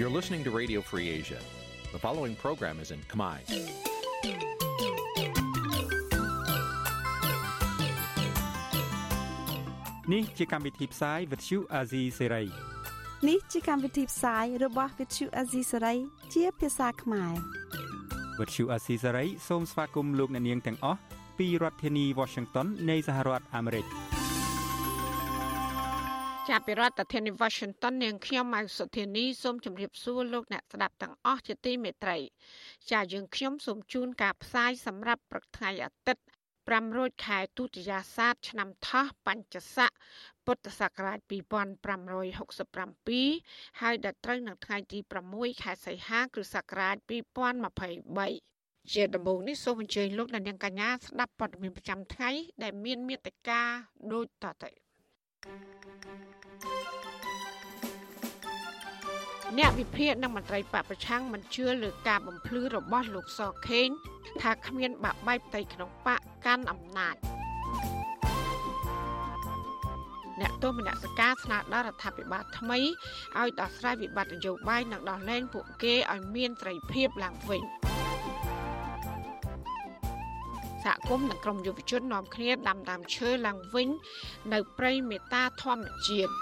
You're listening to Radio Free Asia. The following program is in Khmer. នេះជាកម្មវិធីផ្សាយ Vuthu Azizi Serai នេះជាកម្មវិធីផ្សាយរបស់ Vuthu Azizi Serai ជាភាសាខ្មែរ Vuthu Azizi Serai សូមស្វាគមន៍លោកអ្នកនាងទាំងអស់ពីរដ្ឋធានី Washington នៃសហរដ្ឋអាមេរិក ចាប់ពីរដ្ឋធានី Washington នាងខ្ញុំម៉ៅសុធានីសូមជម្រាបសួរលោកអ្នកស្ដាប់ទាំងអស់ជាទីមេត្រី ចាយើងខ្ញុំសូមជូនការផ្សាយសម្រាប់ព្រឹកថ្ងៃអាទិត្យ500ខែទុតិយាសាទឆ្នាំថោះបញ្ញស័កពុទ្ធសករាជ2567ហើយដល់ត្រូវនៅថ្ងៃទី6ខែសីហាគ្រិស្តសករាជ2023ជាដំបូងនេះសូមអញ្ជើញលោកអ្នកនាងកញ្ញាស្ដាប់ព័ត៌មានប្រចាំថ្ងៃដែលមានមេត្តាដូចតទៅ អ្នកវិភាគនិងមន្ត្រីបពប្រឆាំងមិនជឿលើការបំភ្លឺរបស់លោកសខេងថាគ្មានបាក់បែកផ្ទៃក្នុងបកកាន់អំណាចអ្នកទោសមនសការស្នើដល់រដ្ឋាភិបាលថ្មីឲ្យដោះស្រាយវិបត្តិនយោបាយនិងដោះលែងពួកគេឲ្យមានសេរីភាពឡើងវិញ សហគមន៍និងក្រុមយុវជននាំគ្នាដាំដើមឈើឡើងវិញ នៅព្រៃមេតាធម្មជាតិ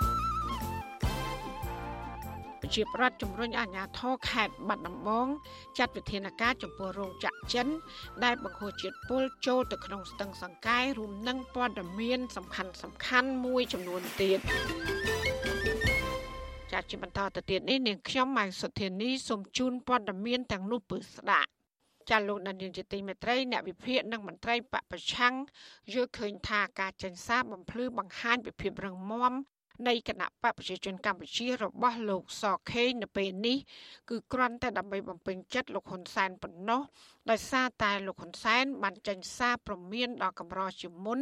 ប្រជាប្រដ្ឋជំរុញអាជ្ញាធរខេត្តបាត់ដំបង ចាត់វិធានការចំពោះរោងចក្រចិន ដែលបង្ហូរជាតិពុលចូលទៅក្នុងស្ទឹងសង្កែរួមនឹងព័ត៌មាន សំខាន់សំខាន់មួយចំនួនទៀតចាត់ជាបន្តទៅទៀតនេះនាងខ្ញុំម៉ៃសុធានីសូមជូនព័ត៌មានទាំងនោះពឺស្ដាប់ ចាលោកដានៀងជាទីមេត្រីអ្នកវិភាគនិងមន្ត្រីបពប្រឆាំងយល់ឃើញថាការចេញសារបំភ្លឺបង្ហាញពីភាពរឹងមាំនៃគណៈបកប្រជាជនកម្ពុជារបស់លោកសខេងនៅពេលនេះគឺគ្រាន់តែដើម្បីបំពេញចិត្តលោកហ៊ុនសែនប៉ុណ្ណោះដោយសារតែលោកហ៊ុនសែនបានចេញសារព្រមានដល់កម្រជាមុន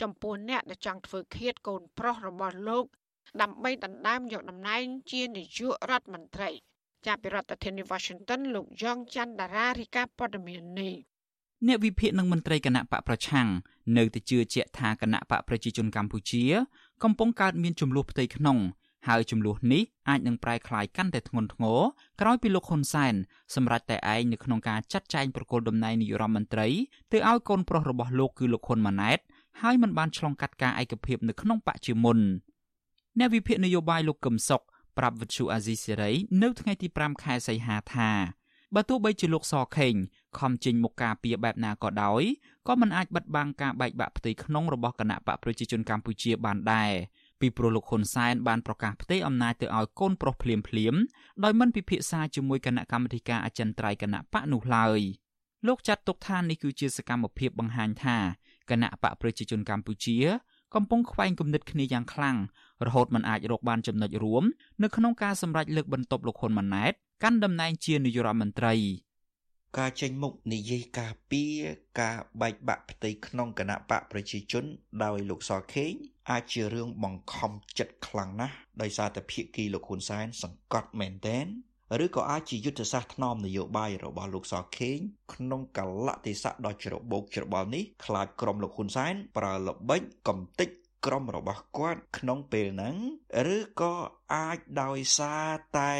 ចំពោះអ្នកដែលចង់ធ្វើឃាតកូនប្រុសរបស់លោក ដើម្បីដណ្ដើមយកតំណែងជានាយករដ្ឋមន្ត្រី ចាប់ពីរដ្ឋធានី Washington លោកយ៉ងច័ន្ទដារារីកាព័ត៌មាននេះអ្នកវិភាគនិងមន្ត្រីគណៈបកប្រឆាំងនៅតែជឿជាក់ថាគណៈបកប្រជាជនកម្ពុជា កំពុងកើតមានចំនួនផ្ទៃក្នុងហើយចំនួននេះអាចនឹងប្រែក្លាយកាន់តែធ្ងន់ធ្ងរក្រោយពីលោកហ៊ុនសែនសម្រេចតែឯងនៅក្នុងការចាត់ចែងប្រគល់តំណែងនាយករដ្ឋមន្ត្រីទៅឲ្យកូនប្រុសរបស់លោកគឺលោកហ៊ុនម៉ាណែតហើយមិនបានឆ្លងកាត់ការឯកភាពនៅក្នុងបកជាមុនអ្នកវិភាគនយោបាយលោកកឹមសុខ ប្រាប់វិទ្យុអាស៊ីសេរីនៅថ្ងៃទី5ខែសីហាថាបើទោះបីជាលោកសខេងខំចេញមុខការពីបែបណាក៏ដោយក៏មិនអាចបិទបាំងការបែកបាក់ផ្ទៃក្នុងរបស់គណៈបកប្រជាជនកម្ពុជាបានដែរពីព្រោះលោកហ៊ុនសែនបានប្រកាសផ្ទេរអំណាចទៅឲ្យកូនប្រុសភ្លាមភ្លាមដោយមិនពិភាក្សាជាមួយគណៈកម្មាធិការអចិន្ត្រៃយ៍គណៈបកនោះឡើយលោកចាត់ទុកថានេះគឺជាសកម្មភាពបង្ហាញថាគណៈបកប្រជាជនកម្ពុជា កំពុងខ្វែងគំនិតគ្នាយ៉ាងខ្លាំង រហូតមិនអាចរកបានចំណុចរួមនៅក្នុងការសម្រេចលើកបន្ទប់លោកហ៊ុនម៉ាណែតកាន់តំណែងជានាយករដ្ឋមន្ត្រីការចេញមុខនិយាយការពីការបែកបាក់ផ្ទៃក្នុងគណៈបកប្រជាជន ដោយលោកសខេងអាចជារឿងបង្ខំចិត្តខ្លាំងណាស់ដោយសារតែភៀកគីលោកហ៊ុនសែនសង្កត់មែនតែនឬក៏អាចជាយុទ្ធសាស្ត្រថ្នមនយោបាយរបស់លោកសខេងក្នុងកលៈទេសៈដ៏ច្របូកច្របល់នេះខ្លាចក្រុមលោកហ៊ុនសែនប្រើល្បិចកំតិច ក្រុមរបស់គាត់ក្នុងពេលហ្នឹងឬក៏អាចដោយសារតែ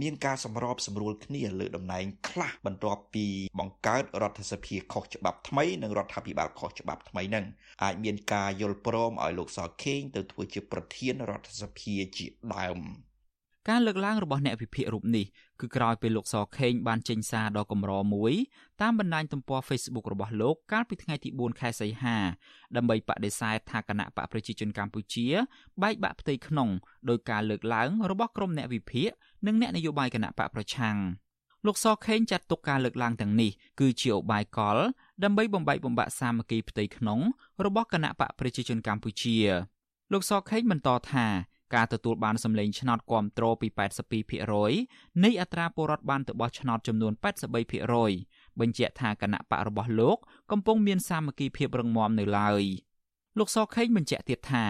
មានការសម្របសម្រួលគ្នាលើតំណែងខ្លះបន្ទាប់ពីបង្កើតរដ្ឋសភាខុសច្បាប់ថ្មីនិងរដ្ឋាភិបាលខុសច្បាប់ថ្មីនឹងអាចមានការយល់ព្រមឲ្យលោកសខេងទៅធ្វើជាប្រធានរដ្ឋសភាជាដើម ការលើកឡើងរបស់អ្នកវិភាគរូបនេះគឺក្រោយពេលលោកសខេងបានចេញសារដ៏កម្រមួយតាមបណ្ដាញទំព័រ Facebook របស់លោកកាលពីថ្ងៃទី4ខែសីហាដើម្បីបដិសេធថាគណៈបកប្រជាជនកម្ពុជាបែកបាក់ផ្ទៃក្នុងដោយការលើកឡើងរបស់ក្រុមអ្នកវិភាគនិងអ្នកនយោបាយគណៈបកប្រឆាំងលោកសខេងចាត់ទុកការលើកឡើងទាំងនេះគឺជាឧបាយកលដើម្បីបំបែកបំបាក់សាមគ្គីផ្ទៃក្នុងរបស់គណៈបកប្រជាជនកម្ពុជាលោកសខេងបន្តថា ការទទួលបានសម្លេងឆ្នោតគាំទ្រពី82%នៃអត្រាពលរដ្ឋបានទៅបោះឆ្នោតចំនួន83%បញ្ជាក់ថាគណៈបករបស់លោកកំពុងមានសាមគ្គីភាពរឹងមាំនៅឡើយលោកសខេងបញ្ជាក់ទៀតថា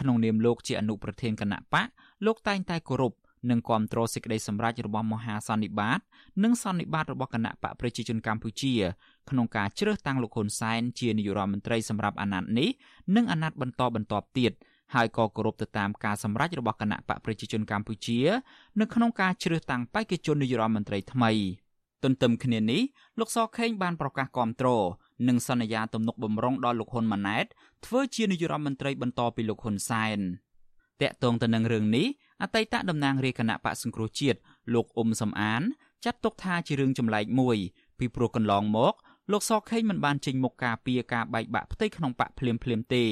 ក្នុងនាមលោកជាអនុប្រធានគណៈបកលោកតែងតែគោរពនិងគ្រប់គ្រងសេចក្តីសម្រេចរបស់មហាសន្និបាត និងសន្និបាតរបស់គណៈបកប្រជាជនកម្ពុជាក្នុងការជ្រើសតាំងលោកហ៊ុនសែនជានាយករដ្ឋមន្ត្រីសម្រាប់អាណត្តិនេះនិងអាណត្តិបន្តបន្ទាប់ទៀត ហើយក៏គោរពទៅតាមការសម្រេចរបស់គណៈបកប្រជាជនកម្ពុជានៅក្នុងការជ្រើសតាំងបេក្ខជននាយករដ្ឋមន្ត្រីថ្មីទន្ទឹមគ្នានេះលោកសខេងបានប្រកាសគាំទ្រនិងសន្យាទំនុកបំរុងដល់លោកហ៊ុនម៉ាណែតធ្វើជានាយករដ្ឋមន្ត្រីបន្តពីលោកហ៊ុនសែនតាក់ទងទៅនឹងរឿងនេះអតីតតំណាងរាជគណៈបកសង្គ្រោះជាតិលោកអ៊ុំសំអានចាត់ទុកថាជារឿងចម្លែកមួយ ពីព្រោះកន្លងមកលោកសខេងមិនបានចេញមុខការពីការបែកបាក់ផ្ទៃក្នុងបកភ្លាមភ្លាមទេ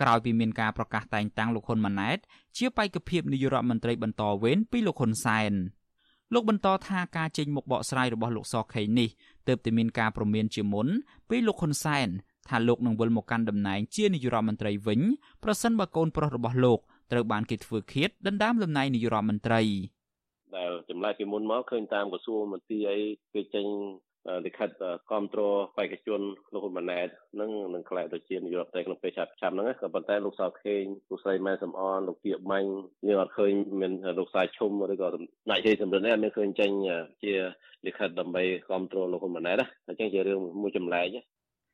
ក្រោយពីមានការប្រកាសតែងតាំងលោកហ៊ុនម៉ាណែត ជាបេក្ខភាពនាយករដ្ឋមន្ត្រីបន្តវេនពីលោកហ៊ុនសែនលោកបន្តថាការចេញមុខបកស្រាយរបស់លោកសខេងនេះទើបតែមានការប្រមានជាមុនពីលោកហ៊ុនសែនថាលោកនឹងវិលមកកាន់តំណែងជានាយករដ្ឋមន្ត្រីវិញប្រសិនបើកូនប្រុសរបស់លោកត្រូវបានគេធ្វើឃាតដណ្ដើមតំណែងនាយករដ្ឋមន្ត្រីដែលចម្លែកពីមុនមកឃើញតាមក្រសួងមន្ទីរអីគេចេញ លិខិតគ្រប់គ្រងបេក្ខជនលោកហ៊ុនម៉ាណែតនឹងនឹងខ្លាយទៅជានាយករដ្ឋមន្ត្រីក្នុងពេលឆាប់ឆាប់ហ្នឹងក៏ប៉ុន្តែលោកសៅខេងលោកស្រីម៉ែសំអនលោកទៀបម៉ាញ់យើងអត់ឃើញមានលោកសាយឈុំឬក៏អ្នកជ័យសម្រិទ្ធនេះអត់មានឃើញចេញជាលិខិតដើម្បីគ្រប់គ្រងលោកហ៊ុនម៉ាណែតអញ្ចឹងជារឿងមួយចម្លែក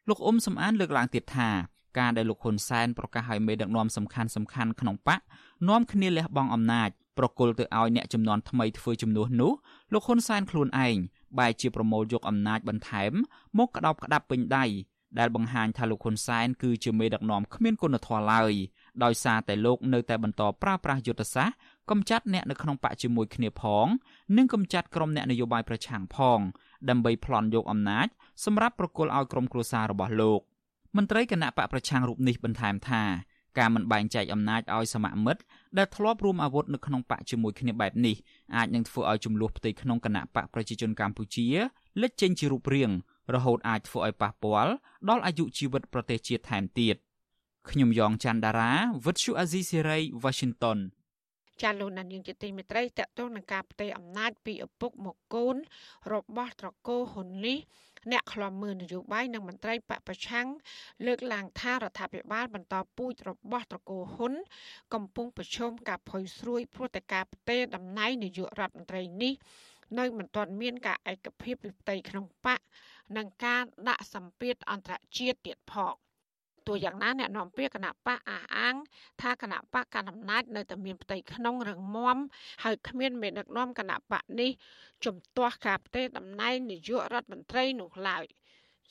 លោកអ៊ុំសំអានលើកឡើងទៀតថាការដែលលោកហ៊ុនសែនប្រកាសឲ្យមេដឹកនាំសំខាន់សំខាន់ក្នុងបកនាំគ្នាលះបង់អំណាចប្រគល់ទៅឲ្យអ្នកចំនួនថ្មីធ្វើជំនួសនោះលោកហ៊ុនសែនខ្លួនឯង បែរជាប្រមូលយកអំណាចបន្ថែម មកក្តោបក្តាប់ពេញដៃដែលបង្ហាញថាលោកហ៊ុនសែនគឺជាមេដឹកនាំគ្មានគុណធម៌ឡើយដោយសារតែលោកនៅតែបន្តប្រើប្រាស់យុទ្ធសាស្ត្រកំចាត់អ្នកនៅក្នុងបកជាមួយគ្នាផងនិងកំចាត់ក្រុមអ្នកនយោបាយប្រឆាំងផង ដើម្បីប្លន់យកអំណាចសម្រាប់ប្រគល់ឲ្យក្រុមគ្រួសាររបស់លោកមន្ត្រីគណៈបកប្រឆាំងរូបនេះបន្ថែមថាការមិនបែងចែកអំណាចឲ្យសមមិត្តដែលធ្លាប់រួមអាវុធនៅក្នុងបកជាមួយគ្នាបែបនេះ អាចនឹងធ្វើឲ្យចំនួនផ្ទៃក្នុងគណៈបកប្រជាជនកម្ពុជាលេចចេញជារូបរាងរហូតអាចធ្វើឲ្យប៉ះពាល់ដល់អាយុជីវិតប្រទេសជាតិថែមទៀតខ្ញុំយ៉ងច័ន្ទដារាវិទ្យុអាស៊ីសេរី Washington ចាលោកណានយើងជាទីមេត្រីតកតងនឹងការផ្ទេរអំណាចពីឪពុកមកកូនរបស់ត្រកូលហ៊ុននេះ អ្នកខ្លំមើលនយោបាយនិងមន្ត្រីបពប្រឆាំងលើកឡើងថារដ្ឋាភិបាលបន្តពូជរបស់ត្រកូលហ៊ុន កំពុងប្រឈមការផុយស្រួយព្រោះតែការផ្ទេរតំណែងនាយករដ្ឋមន្ត្រីនេះនៅមិនទាន់មានការឯកភាពពីផ្ទៃក្នុងបកនិងការដាក់សម្ពាធអន្តរជាតិទៀតផង ទោះយ៉ាងណាអ្នកនាំពាក្យគណៈបកអះអាង ថាគណៈបកកណ្ដាលអំណាចនៅតែមានផ្ទៃក្នុងរឹងមាំហើយគ្មានមេដឹកនាំគណៈបកនេះជំទាស់ការផ្ទេរតំណែងនាយករដ្ឋមន្ត្រីនោះឡើយ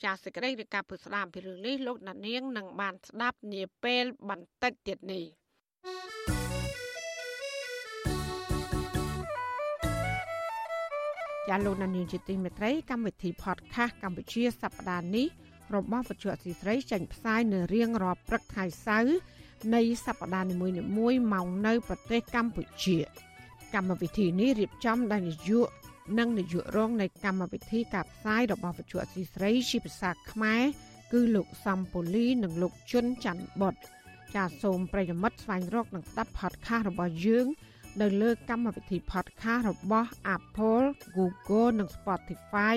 ចាសសេចក្តីឬការពុស្ដាមពីរឿងនេះលោកណានៀងនឹងបានស្ដាប់នាពេលបន្តិចទៀតនេះចាលោកណានៀងជាទីមេត្រីកម្មវិធី podcast កម្ពុជាសប្តាហ៍នេះ របស់វិទ្យុអសីស្រីចេញផ្សាយនៅរៀងរាល់ព្រឹកថ្ងៃសៅរ៍នៃសប្តាហ៍នីមួយៗម៉ោងនៅប្រទេសកម្ពុជា កម្មវិធីនេះរៀបចំដោយនាយកនិងនាយករងនៃកម្មវិធីការផ្សាយរបស់វិទ្យុអសីស្រីជាភាសាខ្មែរគឺលោកសំពូលីនិងលោកជុនច័ន្ទបុតចាសសូមប្រិយមិត្តស្វែងរកនិងស្ដាប់ podcast របស់យើងនៅលើកម្មវិធី podcast របស់ Apple, Google និង Spotify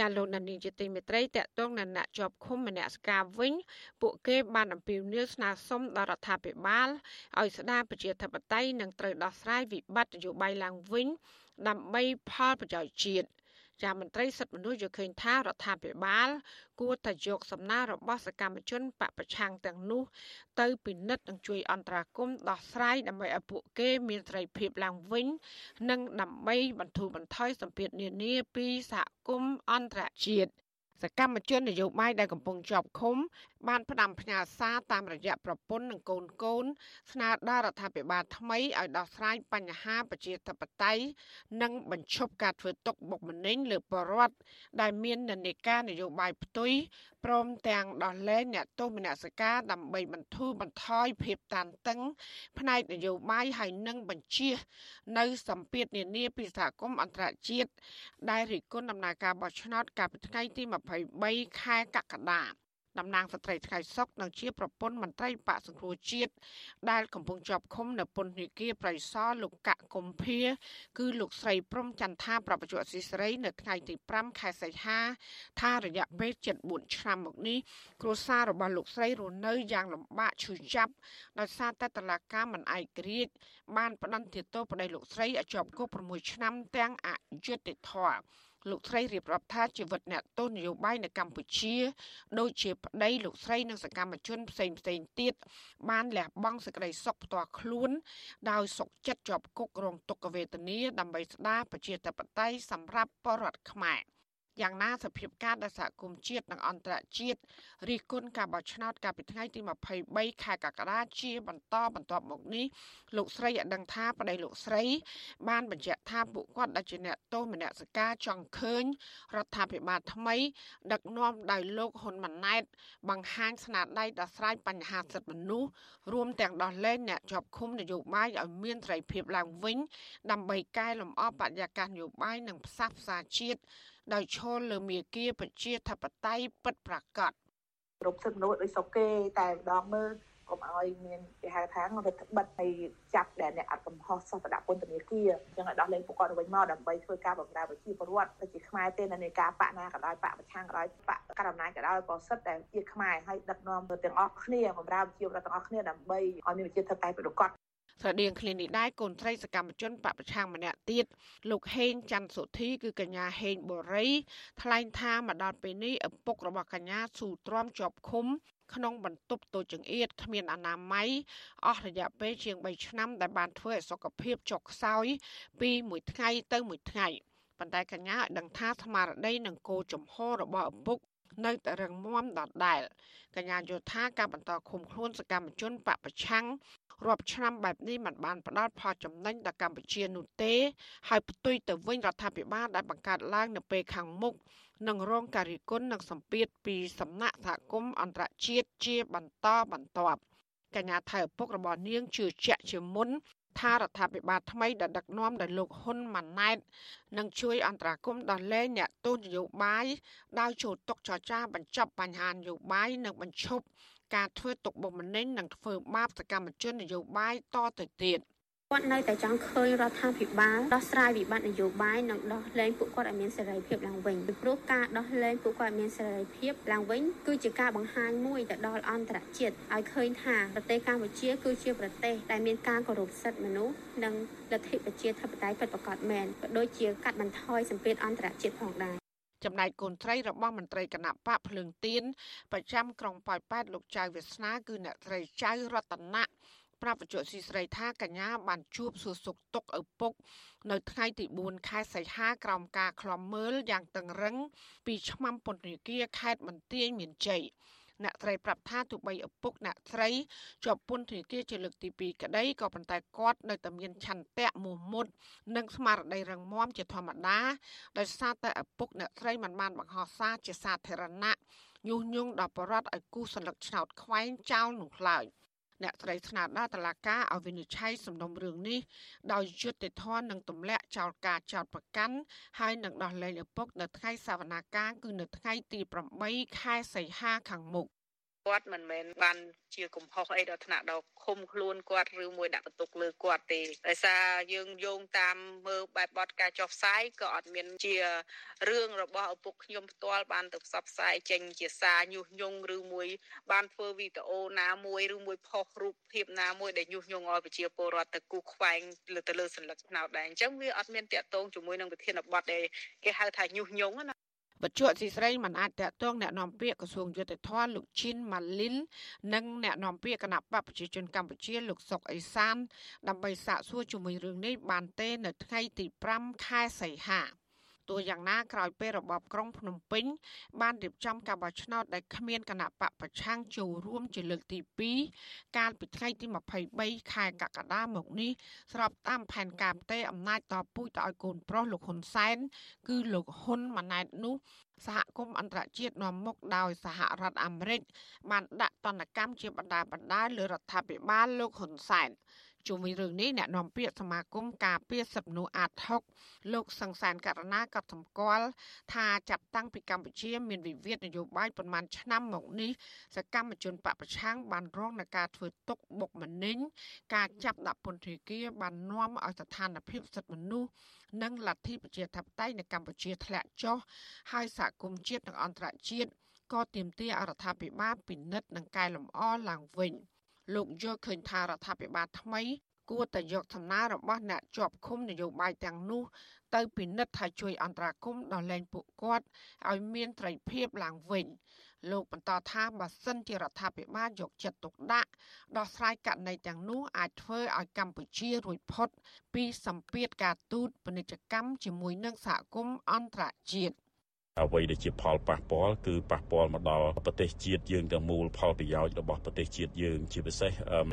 ចាលោកដានីជាទីមេត្រីតកតងអ្នកជាប់ឃុំមនសការវិញ ពួកគេបានអំពាវនាវស្នើសុំដល់រដ្ឋាភិបាលឲ្យស្ដារប្រជាធិបតេយ្យនិងត្រូវដោះស្រាយវិបត្តិនយោបាយឡើងវិញដើម្បីផលប្រយោជន៍ជាតិ ចាមន្ត្រីសិទ្ធិមនុស្សយល់ឃើញថារដ្ឋាភិបាល គួរតែយកសំណើរបស់សកម្មជនបពប្រឆាំងទាំងនោះ ទៅពិនិត្យនិងជួយអន្តរាគមន៍ដោះស្រាយដើម្បីឲ្យពួកគេមានសេរីភាពឡើងវិញ និងដើម្បីបន្ធូរបន្ថយសម្ពាធនានាពីសហគមន៍អន្តរជាតិ សកម្មជននយោបាយដែលកំពុងជាប់ឃុំ បានផ្ដាំផ្ញើសារតាមរយៈប្រពន្ធនិងកូនកូន ស្នើដល់រដ្ឋាភិបាលថ្មីឲ្យដោះស្រាយបញ្ហាប្រជាធិបតេយ្យនិងបញ្ឈប់ការធ្វើទុកបុកម្នេញលើប្រជាពលរដ្ឋដែលមាននិន្នាការនយោបាយផ្ទុយព្រមទាំងដោះលែងអ្នកទោសមនសិការដើម្បីបន្ធូរបន្ថយភាពតានតឹង ផ្នែកនយោបាយហើយនឹងបញ្ជា នៅសម្ពាធនានាពីសហគមន៍អន្តរជាតិដែលរិះគន់ដំណើរការបោះឆ្នោតកាលពីថ្ងៃទី23ខែកក្កដា តំណាងស្ត្រីថ្ងៃសុកនិងជាប្រពន្ធមន្ត្រីបកសង្គ្រោះជាតិដែលកំពុងជាប់ឃុំនៅពន្ធនាគារប្រៃសណលោកកកកុម្ភាគឺលោកស្រីព្រំចន្ទថាប្រពន្ធអសីស្រីនៅថ្ងៃទី5ខែសីហា ថារយៈពេល74ឆ្នាំមកនេះគ្រួសាររបស់លោកស្រីរស់នៅយ៉ាងលំបាកឈឺចាប់ដោយសារតែតឡាការមិនឯករាជ្យបានផ្តន្ទាទោសប្តីលោកស្រីឲ្យជាប់គុក6ឆ្នាំទាំងអយុត្តិធម៌ លោកស្រីរៀបរាប់ថាជីវិតអ្នកទោសនយោបាយនៅកម្ពុជា ដូចជាប្តីលោកស្រីនិងសកម្មជនផ្សេងផ្សេងទៀតបានលះបង់សេចក្តីសុខផ្ទាល់ខ្លួន ដោយសុខចិត្តជាប់គុករងទុក្ខវេទនាដើម្បីស្ដារប្រជាធិបតេយ្យសម្រាប់បរតខ្មែរ។ យ៉ាងណាសភាពការដែលសហគមន៍ជាតិនិងអន្តរជាតិរិះគន់ការបោះឆ្នោតកាលពីថ្ងៃទី23ខែកក្កដាជាបន្តបន្ទាប់មកនេះលោកស្រីឲ្យដឹងថាប្តីលោកស្រី បានបញ្ជាក់ថាពួកគាត់ដែលជាអ្នកទោសមនសិការចង់ឃើញរដ្ឋាភិបាលថ្មី ដឹកនាំដោយលោកហ៊ុនម៉ាណែត បង្ហាញស្នាដៃដោះស្រាយបញ្ហាសិទ្ធិមនុស្សរួមទាំងដោះលែងអ្នកជាប់ឃុំនយោបាយឲ្យមានសេរីភាពឡើងវិញ ដើម្បីកែលម្អបរិយាកាសនយោបាយនិងផ្សះផ្សាជាតិ ដោយឈលលើមាគាប្រជាធិបតេយ្យពិតប្រាកដគ្រប់សិទ្ធិមនុស្សដោយសុកគេតែម្ដងមើលកុំឲ្យមានគេហៅថារដ្ឋបិទហើយចាប់ដែលអ្នកអត់កំហុសសោះទៅដាក់ពន្ធនាគារអញ្ចឹងឲ្យដោះលែងពួកគាត់វិញមកដើម្បីធ្វើការបម្រើប្រជាពលរដ្ឋទៅជាខ្មែរទេនៅនៃការបកណាក៏ដោយបកប្រឆាំងក៏ដោយបកកណ្ដាលអំណាចក៏ដោយក៏សិតតែជាខ្មែរហើយដឹកនាំទៅទាំងអស់គ្នាបម្រើប្រជាពលរដ្ឋទាំងអស់គ្នាដើម្បីឲ្យមានប្រជាធិបតេយ្យប្រកប ស្រដៀងគ្នានេះដែរកូនស្រីសកម្មជនបពប្រឆាំងម្នាក់ទៀតលោកហេងច័ន្ទសុធីគឺកញ្ញាហេងបូរីថ្លែងថាមកដល់ពេលនេះឪពុករបស់កញ្ញាស៊ូទ្រាំជាប់ឃុំក្នុងបន្ទប់តូចចង្អៀតគ្មានអនាម័យអស់រយៈពេលជាង3ឆ្នាំដែលបានធ្វើឲ្យសុខភាពចុះខ្សោយពីមួយថ្ងៃទៅមួយថ្ងៃប៉ុន្តែកញ្ញាឲ្យដឹងថាស្មារតីនិងគោលចំហរបស់ឪពុកនៅតែរឹងមាំដដែលកញ្ញាយល់ថាការបន្តឃុំខ្លួនសកម្មជនបពប្រឆាំង រាប់ឆ្នាំបែបនេះมันបានផ្ដល់ផលចំណេញដល់កម្ពុជានោះទេ ហើយផ្ទុយទៅវិញរដ្ឋាភិបាលដែលបង្កើតឡើងនៅពេលខាងមុខនឹងរងការរិះគន់និងសម្ពាធពីសំណាក់សហគមន៍អន្តរជាតិជាបន្តបន្ទាប់កញ្ញាថៃឪពុករបស់នាងជឿជាក់ជាមុនថារដ្ឋាភិបាលថ្មីដែលដឹកនាំដោយលោកហ៊ុនម៉ាណែតនឹងជួយអន្តរាគមន៍ដល់លែងអ្នកទោសនយោបាយដោយចូលតុចរចាបញ្ចប់បញ្ហានយោបាយនិងបញ្ឈប់ ការធ្វើទុកបុកម្នេញនិងធ្វើបាបសកម្មជននយោបាយតទៅទៀតគាត់នៅតែចង់ឃើញរដ្ឋាភិបាលដោះស្រាយវិបត្តិនយោបាយនិងដោះលែងពួកគាត់ឲ្យមានសេរីភាពឡើងវិញពីព្រោះការដោះលែងពួកគាត់ឲ្យមានសេរីភាពឡើងវិញគឺជាការបង្ហាញមួយទៅដល់អន្តរជាតិឲ្យឃើញថាប្រទេសកម្ពុជាគឺជាប្រទេសដែលមានការគោរពសិទ្ធិមនុស្សនិងលទ្ធិប្រជាធិបតេយ្យពិតប្រាកដមែនក៏ដូចជាកាត់បន្ថយសម្ពាធអន្តរជាតិផងដែរ ចំណែកកូនត្រីរបស់មន្ត្រីគណៈបកភ្លើងទៀនប្រចាំក្រុងប៉ោយប៉ែតលោកចៅវាសនាគឺអ្នកត្រីចៅរតនៈប្រាប់វិទ្យុស៊ីស្រីថាកញ្ញាបានជួបសួរសុខទុក្ខឪពុក នៅថ្ងៃទី4ខែសីហាក្រោមការឃ្លាំមើលយ៉ាងតឹងរឹងពីឆ្មាំពន្ធនាគារខេត្តបន្ទាយមានជ័យ អ្នកត្រីប្រាប់ថាទោះបីឪពុកអ្នកត្រីជាប់ពន្ធនាគារជាលើកទី2ក្តីក៏ប៉ុន្តែគាត់នៅតែមានឆន្ទៈមោះមុតនិងស្មារតីរឹងមាំជាធម្មតាដោយសារតែឪពុកអ្នកត្រីមិនបានបង្ហោះសារជាសាធារណៈញុះញង់ដល់បរិវត្តឲ្យគូសន្លឹកឆ្នោតខ្វែងចោលនោះឡើយ។ អ្នកត្រីស្នើដល់តុលាការឲ្យវិនិច្ឆ័យសំណុំរឿងនេះដោយយុត្តិធម៌និងទម្លាក់ចោលការចោទប្រកាន់ហើយនឹងដោះលែងឪពុកនៅថ្ងៃសវនាការគឺនៅថ្ងៃទី8ខែសីហាខាងមុខ គាត់មិនមែនបានជាកំហុសអីដល់ថ្នាក់ដល់ឃុំខ្លួនគាត់ឬមួយដាក់បន្ទុកលើគាត់ទេដោយសារយើងយោងតាមមើលបែបបទការចុះផ្សាយក៏អត់មានជារឿងរបស់ឪពុកខ្ញុំផ្ទាល់បានទៅផ្សព្វផ្សាយចេញជាសារញុះញង់ឬមួយបានធ្វើវីដេអូណាមួយឬមួយផុសរូបភាពណាមួយដែលញុះញង់ឲ្យប្រជាពលរដ្ឋទៅគូសខ្វែងលើទៅលើសញ្ញាឆ្នោតដែរអញ្ចឹងវាអត់មានតាក់ទងជាមួយនឹងវិធានបទដែលគេហៅថាញុះញង់ណា បច្ចុប្បន្នស៊ីស្រីមិនអាចតកតងแนะនាំពាក្យក្រសួងយុទ្ធភ័ពលោកជីនម៉ាលីននិងแนะនាំពាក្យគណៈបកប្រជាជនកម្ពុជាលោកសុកអេសាន ដើម្បីសាកសួរជាមួយរឿងនេះបានទេនៅថ្ងៃទី5ខែសីហា ទោះយ៉ាងណាក្រោយពេលរបបក្រុងភ្នំពេញ បានរៀបចំការបោះឆ្នោតដែលគ្មានគណៈបកប្រឆាំងចូលរួមជាលើកទី2កាលពីថ្ងៃទី23ខែកក្កដាមកនេះស្របតាមផែនការផ្ទេរអំណាចតពូជទៅឲ្យកូនប្រុសលោកហ៊ុនសែនគឺលោកហ៊ុនម៉ាណែតនោះសហគមន៍អន្តរជាតិនាំមុខដោយសហរដ្ឋអាមេរិកបានដាក់ទណ្ឌកម្មជាបណ្ដាបណ្ដាលើរដ្ឋាភិបាលលោកហ៊ុនសែន ជុំវិញរឿងនេះអ្នកនាំពាក្យសមាគមការពារសិទ្ធិមនុស្សអាត6លោកសង្សានករណាក៏សម្គាល់ថាចាប់តាំងពីកម្ពុជាមានវិវាទនយោបាយប្រមាណឆ្នាំមកនេះសកម្មជនបពប្រឆាំងបានរងនឹងការធ្វើទុកបុកម្នេញការចាប់ដាក់ពន្ធនាគារបាននាំឲ្យស្ថានភាពសិទ្ធិមនុស្សនិងលទ្ធិប្រជាធិបតេយ្យនៅកម្ពុជាធ្លាក់ចុះហើយសហគមន៍ជាតិនិងអន្តរជាតិក៏ទាមទារអរដ្ឋាភិបាលពិនិត្យនិងកែលម្អឡើងវិញ។ លោកយល់ឃើញថារដ្ឋាភិបាលថ្មី គួរតែយកសំណើរបស់អ្នកជាប់ឃុំនយោបាយទាំងនោះទៅពិនិត្យថាជួយអន្តរាគមន៍ដល់លែងពួកគាត់ឲ្យមានត្រីភាពឡើងវិញលោកបន្តថាបើសិនជារដ្ឋាភិបាលយកចិត្តទុកដាក់ដោះស្រាយករណីទាំងនោះអាចធ្វើឲ្យកម្ពុជារួចផុតពីសម្ពាធការទូតពាណិជ្ជកម្មជាមួយនឹងសហគមន៍អន្តរជាតិ។ អ្វីដែលជាផលប៉ះពាល់គឺប៉ះពាល់មកដល់ប្រទេសជាតិយើងទាំងមូលផលប្រយោជន៍របស់ប្រទេសជាតិយើងជាពិសេស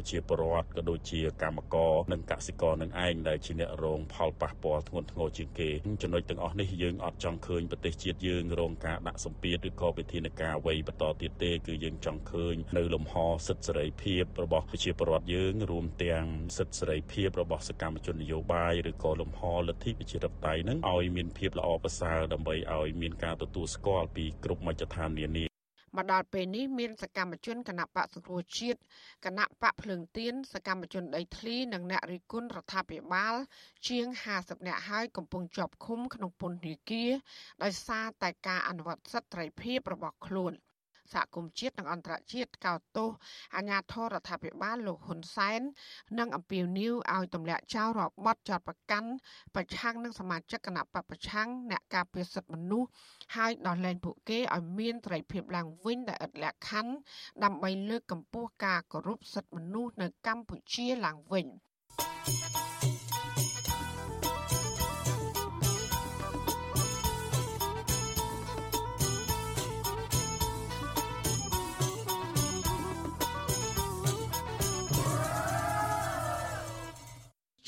ជាពលរដ្ឋក៏ដូចជាកម្មករនិងកសិករនឹងឯងដែលជាអ្នករងផលប៉ះពាល់ធ្ងន់ធ្ងរជាងគេចំណុចទាំងអស់នេះយើងអត់ចង់ឃើញប្រទេសជាតិយើងរងការដាក់សម្ពាធឬក៏វិធានការអ្វីបន្តទៀតទេគឺយើងចង់ឃើញនៅលំហសិទ្ធិសេរីភាពរបស់ប្រជាពលរដ្ឋយើងរួមទាំងសិទ្ធិសេរីភាពរបស់សកម្មជននយោបាយឬក៏លំហលទ្ធិប្រជាធិបតេយ្យនឹងឲ្យមានភាពល្អប្រសើរដើម្បីឲ្យមានការទទួលស្គាល់ពីគ្រប់មជ្ឈដ្ឋាននានាមកដល់ពេលនេះមានសកម្មជនគណៈបកសង្គ្រោះជាតិគណៈបកភ្លើងទៀនសកម្មជនដីធ្លីនិងអ្នករិះគន់រដ្ឋាភិបាល ជាង50នាក់ហើយកំពុងជាប់ឃុំក្នុងពន្ធនាគារដោយសារតែការអនុវត្តសិទ្ធិត្រីភាពរបស់ខ្លួន។ សហគមន៍ជាតិនិងអន្តរជាតិកោតទោសអាញាធររដ្ឋាភិបាលលោកហ៊ុនសែននិងអំពាវនាវឲ្យទម្លាក់ចោលរបបចោតប្រកាន់ប្រឆាំងនឹងសមាជិកគណៈបពប្រឆាំងអ្នកការពារសិទ្ធិមនុស្សហើយដោះលែងពួកគេឲ្យមានត្រីភាពឡើងវិញដែលឥតលក្ខខណ្ឌដើម្បីលើកកម្ពស់ការគោរពសិទ្ធិមនុស្សនៅកម្ពុជាឡើងវិញ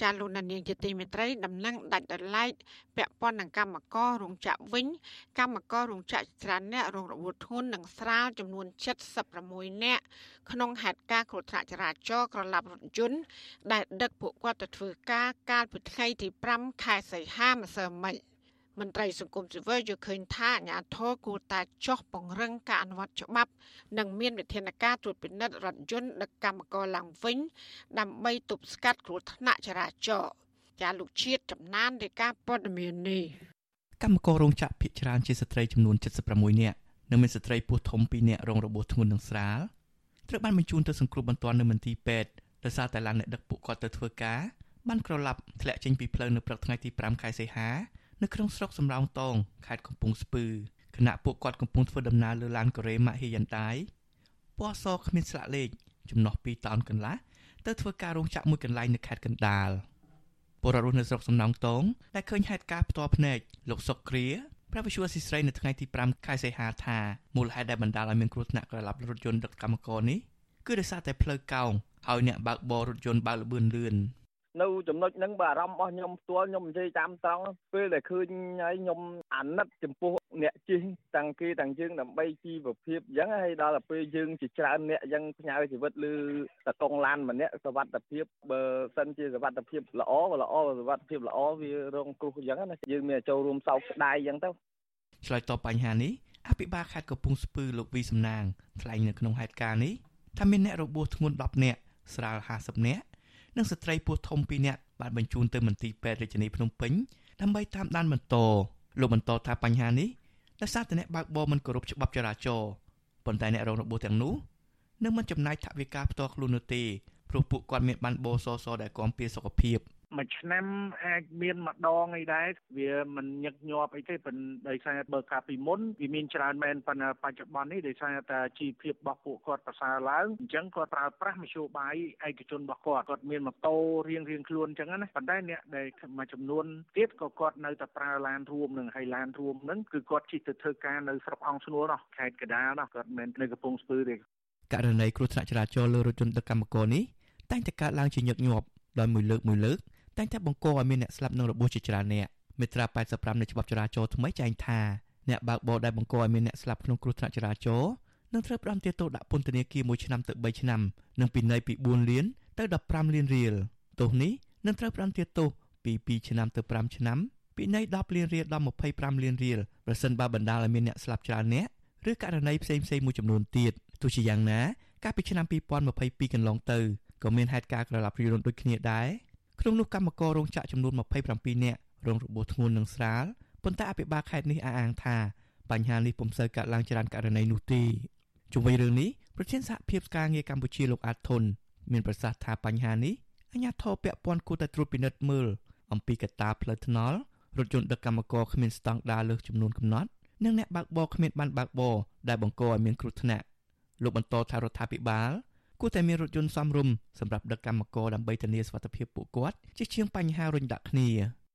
ចាលោកនាងជាទីមេត្រីដំណឹងដាច់ដោយឡែកពាក់ព័ន្ធនឹងកម្មកររោងចក្រវិញ កម្មកររោងចក្រច្រើនអ្នករងរបួសធ្ងន់និងស្រាលចំនួន76នាក់ក្នុងហេតុការណ៍គ្រោះថ្នាក់ចរាចរណ៍ក្រឡាប់រថយន្តដែលដឹកពួកគាត់ទៅធ្វើការកាលពីថ្ងៃទី5ខែសីហាម្សិលមិញ មន្ត្រីសង្គមស៊ីវិលយល់ឃើញថាអាជ្ញាធរគួរតែចោះពង្រឹងការអនុវត្តច្បាប់ និងមានវិធានការត្រួតពិនិត្យរថយន្តដឹកកម្មករឡើងវិញ ដើម្បីទប់ស្កាត់គ្រោះថ្នាក់ចរាចរណ៍ចាលោកជាតិចំណាននៃការព័ត៌មាននេះកម្មកររោងចក្រភ ieck ច្រើនជាស្ត្រីចំនួន76នាក់និងមានស្ត្រីពោះធំ2នាក់រងរបួសធ្ងន់និងស្រាលត្រូវបានបញ្ជូនទៅសង្គ្រោះបន្ទាន់នៅមន្ទីរពេទ្យដោយសារតែឡានអ្នកដឹកពួកគាត់ទៅធ្វើការបានក្រឡាប់ធ្លាក់ចេញពីផ្លូវនៅព្រឹកថ្ងៃទី5ខែសីហា នៅក្នុងស្រុកសំរោងតងខេត្តកំពង់ស្ពឺខណៈពួកគាត់កំពុងធ្វើដំណើរលើឡានកូរ៉េម៉ាហ៊ីយ៉ាន់ដៃពណ៌សគ្មានស្លាកលេខចំណុះ2តោនកន្លះទៅធ្វើការរោងចក្រមួយកន្លែងនៅខេត្តកណ្ដាលពលរដ្ឋនៅស្រុកសំណងតងដែលឃើញហេតុការណ៍ផ្ទាល់ភ្នែកលោកសុកគ្រាព្រះវិសុវស៊ីស្រីនៅថ្ងៃទី5ខែសីហាថាមូលហេតុដែលបណ្ដាលឲ្យមានគ្រោះថ្នាក់ក្រឡាប់រថយន្តដឹកកម្មករនេះគឺដោយសារតែផ្លូវកោងហើយអ្នកបើកបររថយន្តបើកលបឿនលឿន នៅចំណុចហ្នឹងបើអារម្មណ៍របស់ខ្ញុំផ្ទាល់ខ្ញុំនិយាយតាមត្រង់ពេលដែលឃើញហើយខ្ញុំអាណិតចំពោះអ្នកជិះតាំងគេតាំងយើងដើម្បីជីវភាពអញ្ចឹងហើយដល់ទៅពេលយើងជាច្រើនអ្នកអញ្ចឹងផ្ញើជីវិតលើតកងឡានម្នាក់សវត្ថភាពបើសិនជាសវត្ថភាពល្អក៏ល្អសវត្ថភាពល្អវារងគ្រោះអញ្ចឹងណាយើងមានចូលរួមសោកស្ដាយអញ្ចឹងទៅឆ្លើយតបបញ្ហានេះអភិបាលខេត្តកំពង់ស្ពឺលោកវីសំណាងថ្លែងនៅក្នុងហេតុការណ៍នេះថាមានអ្នករបួសធ្ងន់10នាក់ស្រាល50នាក់ និងស្ត្រីពោះធំ2នាក់បានបញ្ជូនទៅមន្ទីរពេទ្យរាជធានីភ្នំពេញដើម្បីតាមដានបន្តលោកបន្តថាបញ្ហានេះដោយសារតែអ្នកបើកបរមិនគោរពច្បាប់ចរាចរណ៍ប៉ុន្តែអ្នករងរបួសទាំងនោះនឹងមិនចំណាយថវិកាផ្ទាល់ខ្លួននោះទេព្រោះពួកគាត់មានបានបោសសដែលគាំពៀសុខភាព មួយឆ្នាំអាចមានម្ដងអីដែរវាមិនញឹកញាប់អីទេប៉ុន្តែដោយសារបើកាលពីមុនវាមានច្រើនមែនប៉ុន្តែបច្ចុប្បន្ននេះដោយសារតែជីវភាពរបស់ពួកគាត់ប្រសើរឡើងអញ្ចឹងគាត់ប្រើប្រាស់មធ្យោបាយឯកជនរបស់គាត់គាត់មានម៉ូតូរៀងរៀងខ្លួនអញ្ចឹងណាប៉ុន្តែអ្នកដែលមួយចំនួនទៀតក៏គាត់នៅតែប្រើឡានរួមនឹងហើយឡានរួមហ្នឹងគឺគាត់ជិះទៅធ្វើការនៅស្រុកអង្គស្នួលនោះខេត្តកដាលនោះគាត់មិននៅកំពង់ស្ពឺទេករណីគ្រោះថ្នាក់ចរាចរណ៍លើរថយន្តដឹកកម្មករនេះតែងតែកើតឡើងជាញឹកញាប់ដោយមួយលើកមួយលើក តែងតែបង្កឲ្យមានអ្នកស្លាប់និងរបួសជាច្រើនអ្នកមាត្រា85នៃច្បាប់ចរាចរណ៍ថ្មីចែងថាអ្នកបើកបរដែលបង្កឲ្យមានអ្នកស្លាប់ក្នុងគ្រោះថ្នាក់ចរាចរណ៍នឹងត្រូវផ្តន្ទាទោសដាក់ពន្ធនាគារ1ឆ្នាំទៅ3ឆ្នាំនិងពិន័យពី4លានទៅ15លានរៀលទោសនេះនឹងត្រូវផ្តន្ទាទោសពី2ឆ្នាំទៅ5ឆ្នាំពីនៃ10លានរៀលដល់25លានរៀលប្រសិនបើបណ្ដាលឲ្យមានអ្នកស្លាប់ច្រើនអ្នកឬករណីផ្សេងផ្សេងមួយចំនួនទៀតទោះជាយ៉ាងណាកាលពីឆ្នាំ2022កន្លងទៅក៏មានហេតុការណ៍ក្រឡាប់រីរនដូចគ្នាដែរ ក្នុងនោះកម្មកររោងចក្រចំនួន27នាក់រងរបួសធ្ងន់និងស្រាលប៉ុន្តែអភិបាលខេត្តនេះអះអាងថាបញ្ហានេះពុំសូវកើតឡើងច្រើនករណីនោះទេជុំវិញរឿងនេះប្រធានសហភាពការងារកម្ពុជាលោកអាតធុនមានប្រសាសន៍ថាបញ្ហានេះអាជ្ញាធរពាក់ព័ន្ធគួរតែត្រួតពិនិត្យមើលអំពីកត្តាផ្លូវថ្នល់រថយន្តដឹកកម្មករគ្មានស្តង់ដារលើសចំនួនកំណត់និងអ្នកបើកបរគ្មានបានបើកបរដែលបង្កឲ្យមានគ្រោះថ្នាក់លោកបន្តថារដ្ឋាភិបាល គួរតែមានរថយន្តសមរម្យសម្រាប់ដឹកកម្មករដើម្បីធានាសុវត្ថិភាពពួកគាត់ជាជាងបញ្ហារុញដាក់គ្នា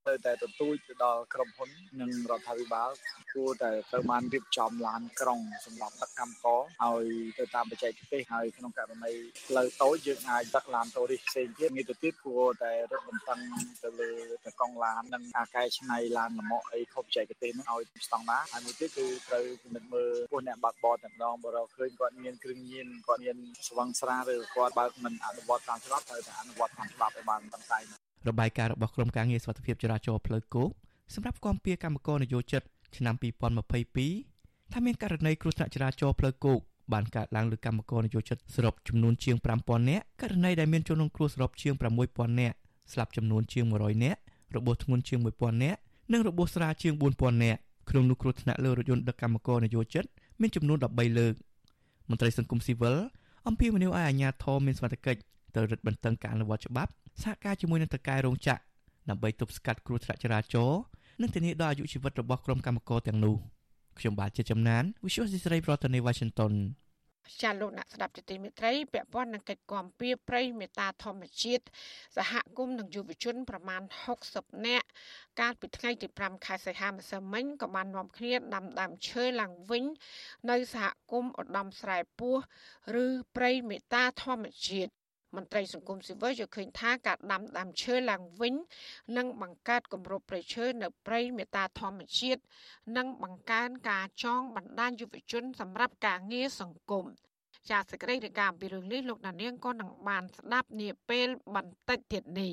ត្រូវតែទទូចទៅដល់ក្រុមហ៊ុននិងរដ្ឋាភិបាលគួរតែត្រូវបានរៀបចំឡានក្រុងសម្រាប់ដឹកកម្មករឲ្យទៅតាមបច្ចេកទេសហើយក្នុងករណីផ្លូវតូចយើងអាចដឹកឡានតូរីសផ្សេងទៀតនេះទៅទៀតគួរតែរឹតបន្តឹងទៅលើតកង់ឡាននិងការកែច្នៃឡានលម្អអីខុសបច្ចេកទេសនោះឲ្យស្តង់ដារហើយមួយទៀតគឺត្រូវពិនិត្យមើលពួកអ្នកបើកបរតែម្ដងបើរកឃើញគាត់មានគ្រឿងញៀនគាត់មានស្វឹងស្រាឬគាត់បើកមិនអនុវត្តតាមច្បាប់ត្រូវតែអនុវត្តតាមច្បាប់ឲ្យបានតឹងតែង របាយការណ៍របស់ក្រុមការងារសុខភាពចរាចរណ៍ផ្លូវគោកសម្រាប់គាំពៀកម្មករនយោជិតឆ្នាំ2022ថាមានករណីគ្រោះថ្នាក់ចរាចរណ៍ផ្លូវគោកបានកើតឡើងលើកម្មករនយោជិតសរុបចំនួនជាង5000នាក់ករណីដែលមានជនរងគ្រោះសរុបជាង6000នាក់ស្លាប់ចំនួនជាង100នាក់របួសធ្ងន់ជាង1000នាក់និងរបួសស្រាលជាង4000នាក់ក្នុងនោះគ្រោះថ្នាក់លើរថយន្តដឹកកម្មករនយោជិតមានចំនួន13លើកមន្ត្រីសង្គមស៊ីវិលអំពាវនាវឲ្យអាជ្ញាធរមានសមត្ថកិច្ច ទៅរឹតបន្តឹងការអនុវត្តច្បាប់សហការជាមួយនឹងតកែរោងចក្រដើម្បីទប់ស្កាត់គ្រោះថ្នាក់ចរាចរណ៍និងធានាដល់អាយុជីវិតរបស់ក្រុមកម្មករទាំងនោះខ្ញុំបាទជាចំណាន Visual Society ប្រធានាទី Washington ចាលោកអ្នកស្ដាប់ជាទីមេត្រីពាក់ព័ន្ធនឹងកិច្ចគាំពៀប្រៃមេតាធម្មជាតិសហគមន៍និងយុវជនប្រមាណ60នាក់កាលពីថ្ងៃទី5ខែសីហាម្សិលមិញក៏បាននាំគ្នាដាំដើមឈើឡើងវិញ នៅសហគមន៍ឧត្តមស្រែពោះឬប្រៃមេតាធម្មជាតិ មន្ត្រីសង្គមស៊ីវិលយល់ឃើញថាការដាំដើមឈើឡើងវិញនឹងបង្កើតគម្របព្រៃឈើនៅព្រៃមេតាធម្មជាតិនិងបង្កើនការចងបណ្ដាញយុវជនសម្រាប់ការងារសង្គមចាសសេចក្តីរាយការណ៍ពីរឿងនេះលោកណានៀងក៏នឹងបានស្ដាប់នាពេលបន្តិចទៀតនេះ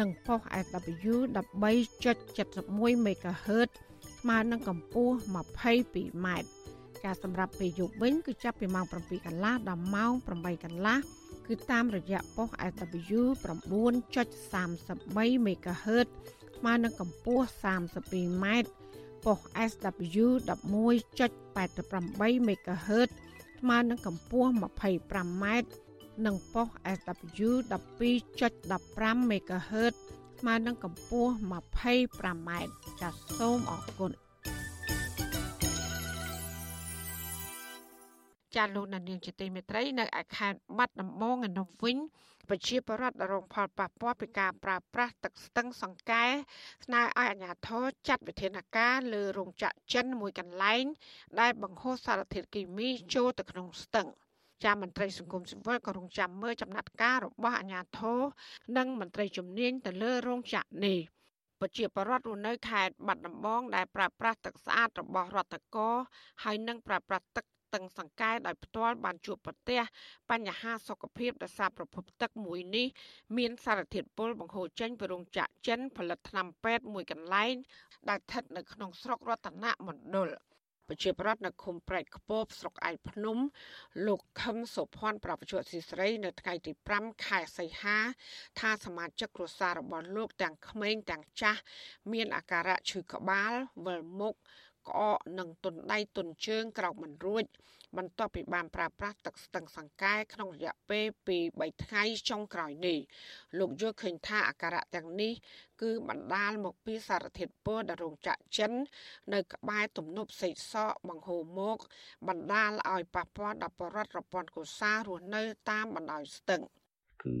និងប៉ុស SW 13.71 MHz ស្មើនឹងកម្ពស់22ម៉ែត្រការសម្រាប់ពេលយប់វិញគឺចាប់ពីម៉ោង7កន្លះដល់ម៉ោង8កន្លះគឺតាមរយៈប៉ុស SW 9.33 MHz ស្មើនឹងកម្ពស់32ម៉ែត្រប៉ុស SW 11.88 MHz ស្មើនឹងកម្ពស់25ម៉ែត្រ និងប៉ុស SW 12.15 MHz ស្មើនឹងកម្ពស់ 25ម៉ែត្រចាសសូមអរគុណចាលោកនាងជាទីមេត្រីនៅឯខេត្តបាត់ដំបងឯនោះវិញប្រជាពលរដ្ឋរងផលប៉ះពាល់ពីការប្រើប្រាស់ទឹកស្ទឹងសង្កែស្នើឲ្យអាជ្ញាធរចាត់វិធានការលើរោងចក្រចិនមួយកន្លែង ដែលបង្ហូរសារធាតុគីមីចូលទៅក្នុងស្ទឹង។ ចាមន្ត្រីសង្គមស៊ីវិលក៏រងចាំមើលចំណាត់ការរបស់អាជ្ញាធរនិងមន្ត្រីជំនាញទៅលើរោងចក្រនេះប្រជាពលរដ្ឋរស់នៅខេត្តបាត់ដំបងដែលប្រើប្រាស់ទឹកស្អាតរបស់រដ្ឋកោហើយនិងប្រើប្រាស់ទឹកតឹងសង្កែដោយផ្ទាល់បានជួបប្រទះបញ្ហាសុខភាពដោយសារប្រភពទឹកមួយនេះមានសារធាតុពុលបង្ហូរចេញពីរោងចក្រចិនផលិតថ្នាំពេទ្យមួយកន្លែងដែលស្ថិតនៅក្នុងស្រុករតនមណ្ឌល ប្រជាប្រដ្ឋនៅឃុំប្រែកខ្ពបស្រុកឯកភ្នំ លោកខឹមសុភ័ណ្ឌប្រពន្ធស៊ីស្រី នៅថ្ងៃទី5ខែសីហា ថាសមាជិកគ្រួសាររបស់លោកទាំងក្មេងទាំងចាស់ មានអាការៈឈឺក្បាលវិលមុខ ក្អកនិងទុនដៃទុនជើងក្រោកមិនរួច បន្ទាប់ពីបានប្រើប្រាស់ទឹកស្ទឹងសង្កែក្នុងរយៈពេលពី3ថ្ងៃចុងក្រោយនេះលោកយល់ឃើញថាអាការៈទាំងនេះ គឺបណ្ដាលមកពីសារធាតុពុលដែលរោងចក្រចិន នៅក្បែរទំនប់សេកសកបង្ហូរមក បណ្ដាលឲ្យប៉ះពាល់ដល់ប្រជាពលរដ្ឋរពាន់កុសារស់នៅតាមបណ្ដោយស្ទឹង គឺ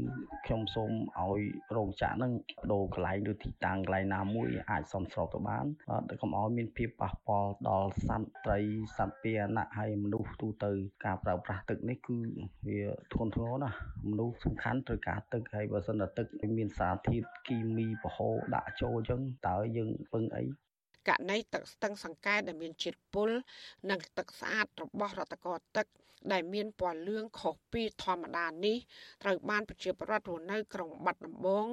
ខ្ញុំសូមឲ្យរោងចក្រហ្នឹងដូរកន្លែងឬទីតាំងកន្លែងណាមួយអាចសមស្របទៅបានតែកុំឲ្យមានភាពប៉ះពាល់ដល់សត្វត្រីសត្វពាហនៈហើយមនុស្សទូទៅ ការប្រើប្រាស់ទឹកនេះគឺវាធ្ងន់ធ្ងរណាស់មនុស្សសំខាន់ត្រូវការទឹកហើយបើសិនតែទឹកមានសារធាតុគីមីប្រហូរដាក់ចូលអញ្ចឹងតើយើងពឹងអីករណីទឹកស្ទឹងសង្កែដែលមានជាតិពុលនិងទឹកស្អាតរបស់រដ្ឋកោទឹក ដែលមានពណ៌លឿងខុសពីធម្មតានេះត្រូវបានប្រជាពលរដ្ឋរស់នៅក្រុងបាត់ដំបង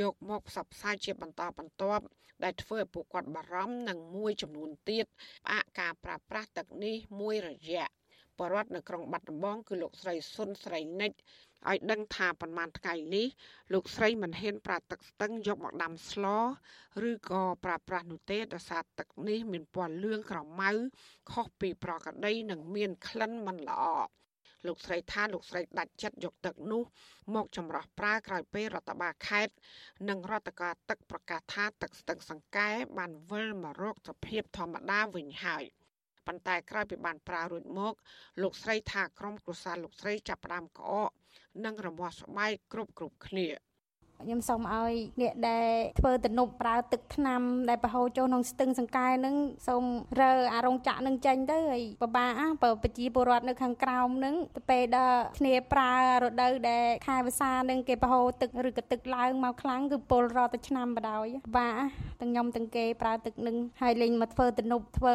យកមកផ្សព្វផ្សាយជាបន្តបន្ទាប់ដែលធ្វើឲ្យពួកគាត់បារម្ភនិងមួយចំនួនទៀតផ្អាកការប្រើប្រាស់ទឹកនេះមួយរយៈបរដ្ឋនៅក្រុងបាត់ដំបងគឺលោកស្រីសុនស្រីនិច ឲ្យដឹងថាប្រហែលថ្ងៃនេះលោកស្រីមិនហ៊ានប្រើទឹកស្ទឹងយកមកដាំស្លឬក៏ប្រើប្រាស់នោះទេដោយសារទឹកនេះមានពណ៌លឿងក្រមៅខុសពីប្រក្រតីនិងមានក្លិនមិនល្អលោកស្រីថាលោកស្រីដាច់ចិត្តយកទឹកនោះ មកចម្រោះប្រើក្រោយពេលរដ្ឋបាលខេត្តនិងរដ្ឋការទឹកប្រកាសថាទឹកស្ទឹងសង្កែបានវិលមករកសភាពធម្មតាវិញហើយ ប៉ុន្តែក្រោយពីបានប្រើរួចមក លោកស្រីថាក្រុមគ្រួសារលោកស្រីចាប់ផ្ដើមក្អកនិងរមាស់ស្បែកគ្រប់គ្រប់គ្នា ខ្ញុំសូមឲ្យអ្នកដែលធ្វើទំនប់ប្រើទឹកថ្នាំដែលប្រហូរចូលក្នុងស្ទឹងសង្កែនឹងសូមរើអារោងចក្រនឹងចេញទៅហើយបបាបើប្រជាពលរដ្ឋនៅខាងក្រោមនឹងទៅពេលដល់គ្នាប្រើរដូវដែលខែវស្សានឹងគេប្រហូរទឹកឬក៏ទឹកឡើងមកខ្លាំងគឺពលរត់ទៅឆ្នាំបដ ாய் បាទាំងខ្ញុំទាំងគេប្រើទឹកនឹងហើយលេងមកធ្វើទំនប់ធ្វើ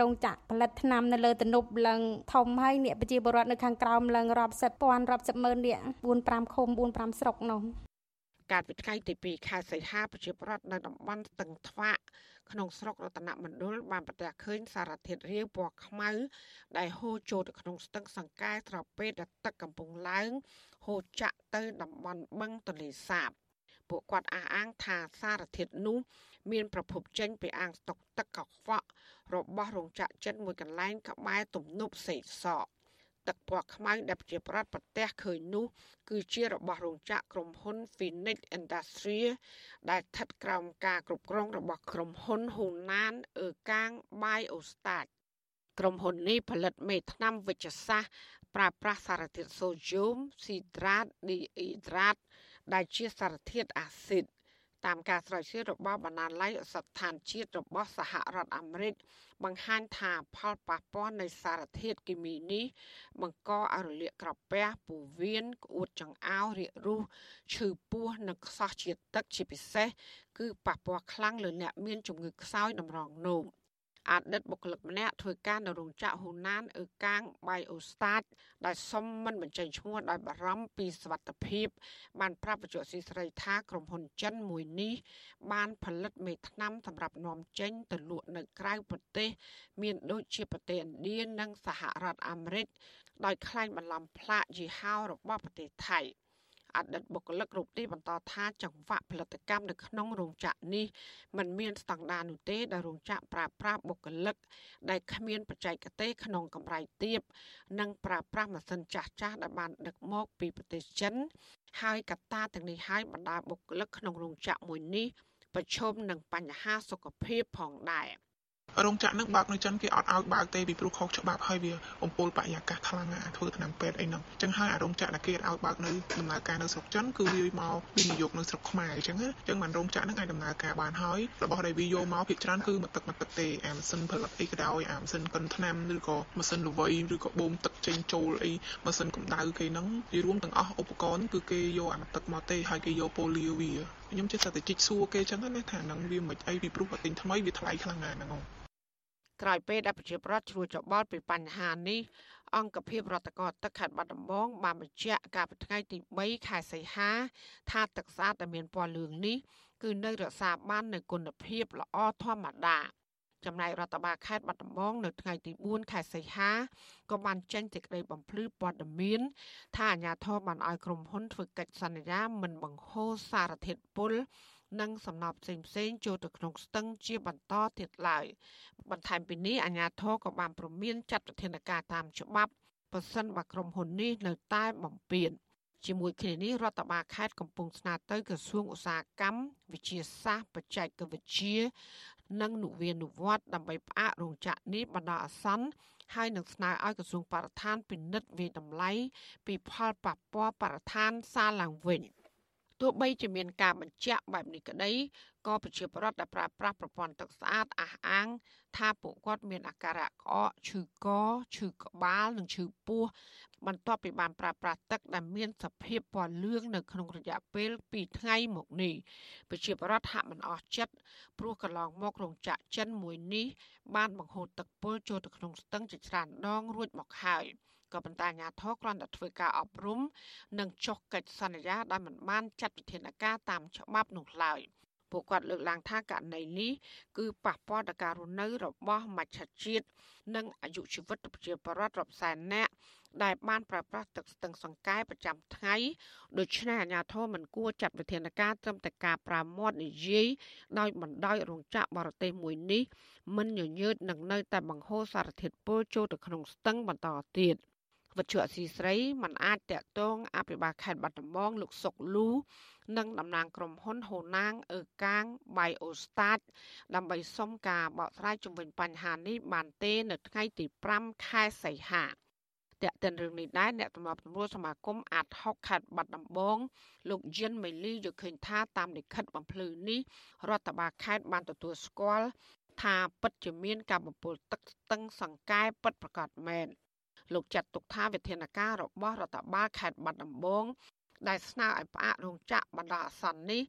រោងចក្រផលិតថ្នាំនៅលើទំនប់ឡើងធំហើយអ្នកប្រជាពលរដ្ឋនៅខាងក្រោមឡើងរាប់សិបពាន់រាប់សិបម៉ឺននាក់4 5ឃុំ4 5ស្រុកនោះ កាលពីថ្ងៃទី2ខែសីហាប្រជាប្រដ្ឋនៅតំបន់ស្ទឹងថ្វាក់ក្នុងស្រុករតនមណ្ឌលបានប្រទះឃើញសារធាតុរាវពណ៌ខ្មៅដែលហូរចូលទៅក្នុងស្ទឹងសង្កែស្របពេលដែលទឹកកំពុងឡើងហូរចាក់ទៅតំបន់បឹងទន្លេសាបពួកគាត់អះអាងថាសារធាតុនោះមានប្រភពចេញពីអាងស្តុកទឹកកខ្វក់របស់រោងចក្រចិនមួយកន្លែងក្បែរទំនប់សេកសក ទឹកពណ៌ខ្មៅដែលប្រជាប្រដ្ឋប្រទះឃើញនោះ គឺជារបស់រោងចក្រក្រុមហ៊ុន Phoenix Industry ដែលស្ថិតក្រោមការគ្រប់គ្រងរបស់ក្រុមហ៊ុន Hunan Erkang Biostat ក្រុមហ៊ុននេះផលិតមេថ្នាំវិជ្ជសាស្ត្រប្រើប្រាស់សារធាតុសូដ្យូមស៊ីដ្រាតឌីអ៊ីដ្រាតដែលជាសារធាតុអាស៊ីត តាមការស្រាវជ្រាវរបស់បណ្ណាល័យសត្វឋានជាតិរបស់សហរដ្ឋអាមេរិកបង្ហាញថាផលប៉ះពាល់នៃសារធាតុគីមីនេះបង្កឲ្យរលាកក្រពះពោះវៀនក្អួតចង្អោររាករូសឈឺពោះនិងខ្សោះជាតិទឹកជាពិសេសគឺប៉ះពាល់ខ្លាំងលើអ្នកមានជំងឺខ្សោយតម្រងនោម អតីតបុគ្គលិកម្នាក់ធ្វើការនៅរោងចក្រហ៊ូណានអឺកាង Biostat ដែលសុំមិនបញ្ចេញឈ្មោះដោយបារម្ភពីសុវត្ថិភាព បានប្រាប់បច្ចុប្បន្នស៊ីស្រីថាក្រុមហ៊ុនចិនមួយនេះបានផលិតមេថ្នាំសម្រាប់នាំចេញទៅលក់នៅក្រៅប្រទេស មានដូចជាប្រទេសឥណ្ឌានិងសហរដ្ឋអាមេរិកដោយខ្លែងបន្លំផ្លាកយីហោរបស់ប្រទេសថៃ។ អតីតបុគ្គលិករូបនេះបន្តថាចង្វាក់ផលិតកម្មនៅក្នុងរោងចក្រនេះมันមានស្តង់ដារនោះទេដែលរោងចក្រប្រើប្រាស់បុគ្គលិកដែលគ្មានបច្ចេកទេសក្នុងកម្រិតទាបនិងប្រើប្រាស់ម៉ាស៊ីនចាស់ចាស់ដែលបានដឹកមកពីប្រទេសចិន ហើយកត្តាទាំងនេះហើយបណ្ដាបុគ្គលិកក្នុងរោងចក្រមួយនេះប្រឈមនឹងបញ្ហាសុខភាពផងដែរ។ រោងចក្រនឹងបើកនៅចិនគេអត់ឲ្យបើកទេពីព្រោះខុសច្បាប់ហើយវាអំពូលបរិយាកាសខ្លាំងណាស់ធ្វើថ្នាំពេទ្យអីហ្នឹងអញ្ចឹងហើយអារោងចក្រដែលគេឲ្យបើកនៅដំណើរការនៅស្រុកចិនគឺវាមកវិនិយោគនៅស្រុកខ្មែរអញ្ចឹងណាអញ្ចឹងបានរោងចក្រហ្នឹងអាចដំណើរការបានហើយរបស់ដែលវាយកមកភាគច្រើនគឺមកទឹកមកទឹកទេអាម៉ាស៊ីនផលិតអីក៏ដោយអាម៉ាស៊ីនកិនថ្នាំឬក៏ម៉ាស៊ីនល្វីឬក៏បូមទឹកចេញចូលអីម៉ាស៊ីនកម្ដៅគេហ្នឹងវារួមទាំងអស់ឧបករណ៍គឺគេយកអាទឹកមកទេហើយគេយកប៉ូលីវាខ្ញុំចេះតែជីកសួរគេចឹងណាថានឹងវាមិនអីពីព្រោះបើទិញថ្មីវាថ្លៃខ្លាំងណាស់ហ្នឹង ក្រោយពេលដែលប្រជាប្រដ្ឋជ្រួលច្បល់ពីបញ្ហានេះអង្គភាពរដ្ឋកោទឹកខេត្តបាត់ដំបងបានបញ្ជាក់កាលពីថ្ងៃទី3ខែសីហា ថាទឹកស្អាតដែលមានពណ៌លឿងនេះគឺនៅរក្សាបាននូវគុណភាពល្អធម្មតាចំណែករដ្ឋបាលខេត្តបាត់ដំបងនៅថ្ងៃទី4ខែសីហាក៏បានចេញសេចក្តីបំភ្លឺព័ត៌មាន ថាអាជ្ញាធរបានឲ្យក្រុមហ៊ុនធ្វើកិច្ចសន្យាមិនបង្ហូរសារធាតុពុល និងសំណប់ផ្សេងផ្សេងចូលទៅក្នុងស្ទឹងជាបន្តទៀតឡើយបន្ថែមពីនេះអាជ្ញាធរក៏បានព្រមានចាត់វិធានការតាមច្បាប់ប្រសិនបើក្រុមហ៊ុននេះនៅតែបំពេញជាមួយគ្នានេះរដ្ឋបាលខេត្តកំពុងស្នើទៅក្រសួងឧស្សាហកម្មវិទ្យាសាស្ត្របច្ចេកវិទ្យានិងនុវានុវត្តន៍ដើម្បីផ្អាករោងចក្រនេះបណ្ដោះអាសន្នហើយនឹងស្នើឲ្យក្រសួងបរិស្ថានពិនិត្យវិតម្លៃពីផលប៉ះពាល់បរិស្ថានសារឡើងវិញ។ ទោះបីជាមានការបញ្ជាក់បែបនេះក្តីក៏ប្រជាពលរដ្ឋដែលប្រើប្រាស់ប្រព័ន្ធទឹកស្អាតអះអាង ថាពួកគាត់មានអាការៈក្អកឈឺកឈឺក្បាលនិងឈឺពោះបន្ទាប់ពីបានប្រើប្រាស់ទឹកដែលមានសភាពពណ៌លឿងនៅក្នុងរយៈពេល2ថ្ងៃមកនេះប្រជាពលរដ្ឋហាក់មិនអស់ចិត្តព្រោះកន្លងមករោងចក្រចិនមួយនេះបានបង្ហូរទឹកពុលចូលទៅក្នុងស្ទឹងជាច្រើនដងរួចមកហើយ។ ក៏ប៉ុន្តែអាជ្ញាធរគ្រាន់តែធ្វើការអប់រំ និងចុះកិច្ចសន្យាដែលមិនបានចាត់វិធានការតាមច្បាប់នោះឡើយពួកគាត់លើកឡើងថាករណីនេះគឺប៉ះពាល់ដល់ការរស់នៅរបស់មច្ឆជាតិនិងអាយុជីវិតប្រជាពលរដ្ឋរាប់សែននាក់ដែលបានប្រើប្រាស់ទឹកស្ទឹងសង្កែប្រចាំថ្ងៃដូច្នេះអាជ្ញាធរមិនគួរចាត់វិធានការត្រឹមតែការប្រាមាត់និយាយដោយបណ្ដោយរោងចក្របរទេសមួយនេះមិនញញើតនឹងនៅតែបង្ហូរសារធាតុពុលចូលទៅក្នុងស្ទឹងបន្តទៀត។ វិទ្យុអសីស្រីមិនអាចតាក់ទងអភិបាលខេត្តបាត់ដំបងលោកសុកលូនិងតំណាងក្រុមហ៊ុនហូណាងអឺកាង Biostat ដើម្បីសុំការបកស្រាយជំវិញបញ្ហានេះបានទេនៅថ្ងៃទី5ខែសីហាតេតិនរឿងនេះដែរអ្នកតំណប់ទសមាគមអាត6ខេត្តបាត់ដំបងលោកយិនមេលីយល់ឃើញថាតាមលិខិតបំភ្លឺនេះរដ្ឋបាលខេត្តបានទទួលស្គាល់ថាពិតជាមានការបំពុលទឹកស្ទឹងសង្កែពិតប្រាកដមែន លោកចាត់ទុកថាវិធានការរបស់រដ្ឋបាលខេត្តបាត់ដំបងដែលស្នើឲ្យផ្អាករោងចក្របណ្ដោះអាសន្ននេះ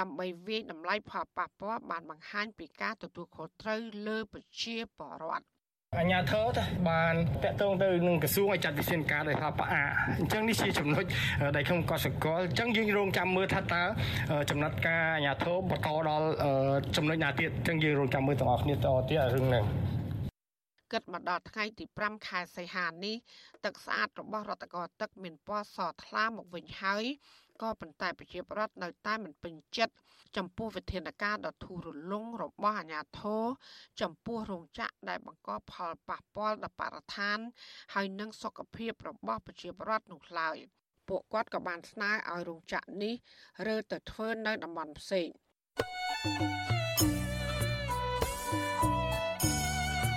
ដើម្បីវាយតម្លៃផលប៉ះពាល់បានបង្ហាញពីការទទួលខុសត្រូវលើប្រជាពលរដ្ឋអញ្ញាធរបានតាក់ទងទៅនឹងក្រសួងឲ្យចាត់វិធានការដោយថាផ្អាកអញ្ចឹងនេះជាចំណុចដែលខ្ញុំក៏សង្កល់អញ្ចឹងយើងរងចាំមើលថាតើចំណាត់ការអញ្ញាធរបន្តដល់ចំណុចណាទៀតអញ្ចឹងយើងរងចាំមើលទាំងអស់គ្នាតទៀតរឿងហ្នឹង គិតមកដល់ថ្ងៃទី5ខែសីហានេះទឹកស្អាតរបស់រដ្ឋកោទឹកមានពណ៌សថ្លាមកវិញហើយក៏ប៉ុន្តែប្រជាពលរដ្ឋនៅតែមិនពេញចិត្តចំពោះវិធានការដ៏ធូររលុងរបស់អាជ្ញាធរចំពោះរោងចក្រដែលបង្កផលប៉ះពាល់ដល់បរិស្ថាន ហើយនិងសុខភាពរបស់ប្រជាពលរដ្ឋនោះឡើយពួកគាត់ក៏បានស្នើឲ្យរោងចក្រនេះរើទៅធ្វើនៅតំបន់ផ្សេង thank you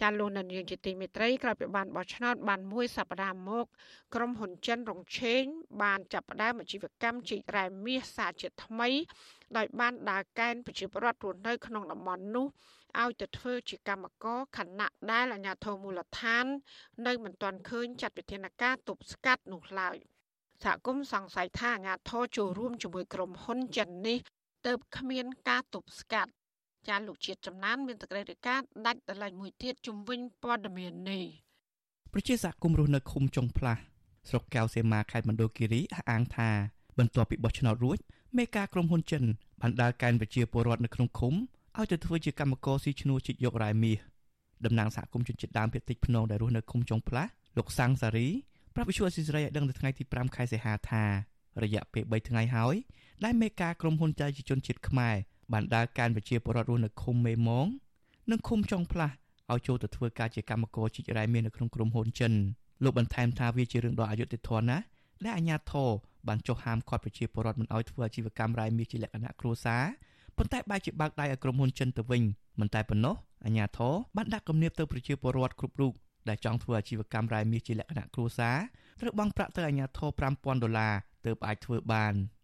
ចាលោកនាយកជាទីមេត្រីក្រោយពីបានបោះឆ្នោតបានមួយសប្តាហ៍មកក្រុមហ៊ុនចិនរងឆេង បានចាប់ផ្ដើមអាជីវកម្មជីករ៉ែមាសសាជាថ្មី ដោយបានដើរកែនប្រជាពលរដ្ឋរស់នៅក្នុងតំបន់នោះឲ្យទៅធ្វើជាកម្មករខណៈដែលអាជ្ញាធរមូលដ្ឋាន នៅមិនទាន់ឃើញចាត់វិធានការទប់ស្កាត់នោះឡើយសហគមន៍សង្ស័យថាអាជ្ញាធរចូលរួមជាមួយក្រុមហ៊ុនចិននេះទៅគ្មានការទប់ស្កាត់ ចាលោកជាតិចំណានមានតក្រិរិកាដាច់តឡៃមួយទៀតជំវិញព័ត៌មាននេះប្រជាសហគមន៍រស់នៅឃុំចុងផ្លាស់ស្រុកកែវសីមាខេត្តមណ្ឌលគិរីអះអាងថាបន្ទាប់ពីបោះឆ្នោតរួចមេការក្រុមហ៊ុនចិនបានដើរកែនប្រជាពលរដ្ឋនៅក្នុងឃុំឲ្យទៅធ្វើជាកម្មករស៊ីឈ្នួលជីកយករ៉ែមាសតំណាងសហគមន៍ជនជាតិដើមភាគតិចភ្នងដែលរស់នៅឃុំចុងផ្លាស់លោកសាំងសារីប្រាប់វិសុវអសិរ័យឲ្យដឹងនៅថ្ងៃទី5ខែសីហាថារយៈពេល3ថ្ងៃហើយដែលមេការក្រុមហ៊ុនចៃជនជាតិខ្មែរ បានដើរកានប្រជាពលរដ្ឋរស់នៅឃុំមេមងនិងឃុំចុងផ្លាស់ឲ្យចូលទៅធ្វើការជាកម្មករជីករ៉ែមាសនៅក្នុងក្រុមហ៊ុនចិនលោកបន្ថែមថាវាជារឿងដ៏អយុត្តិធម៌ណាស់ដែលអាជ្ញាធរបានចុះហាមឃាត់ប្រជាពលរដ្ឋមិនឲ្យធ្វើអាជីវកម្មរ៉ែមាសជាលក្ខណៈគ្រួសារប៉ុន្តែបែរជាបើកដៃឲ្យក្រុមហ៊ុនចិនទៅវិញមិនតែប៉ុណ្ណោះអាជ្ញាធរបានដាក់គំនាបទៅប្រជាពលរដ្ឋគ្រប់រូបដែលចង់ធ្វើអាជីវកម្មរ៉ែមាសជាលក្ខណៈគ្រួសារត្រូវបង់ប្រាក់ទៅអាជ្ញាធរ5000ដុល្លារទើបអាចធ្វើបាន។ឥឡូវចាប់ដើម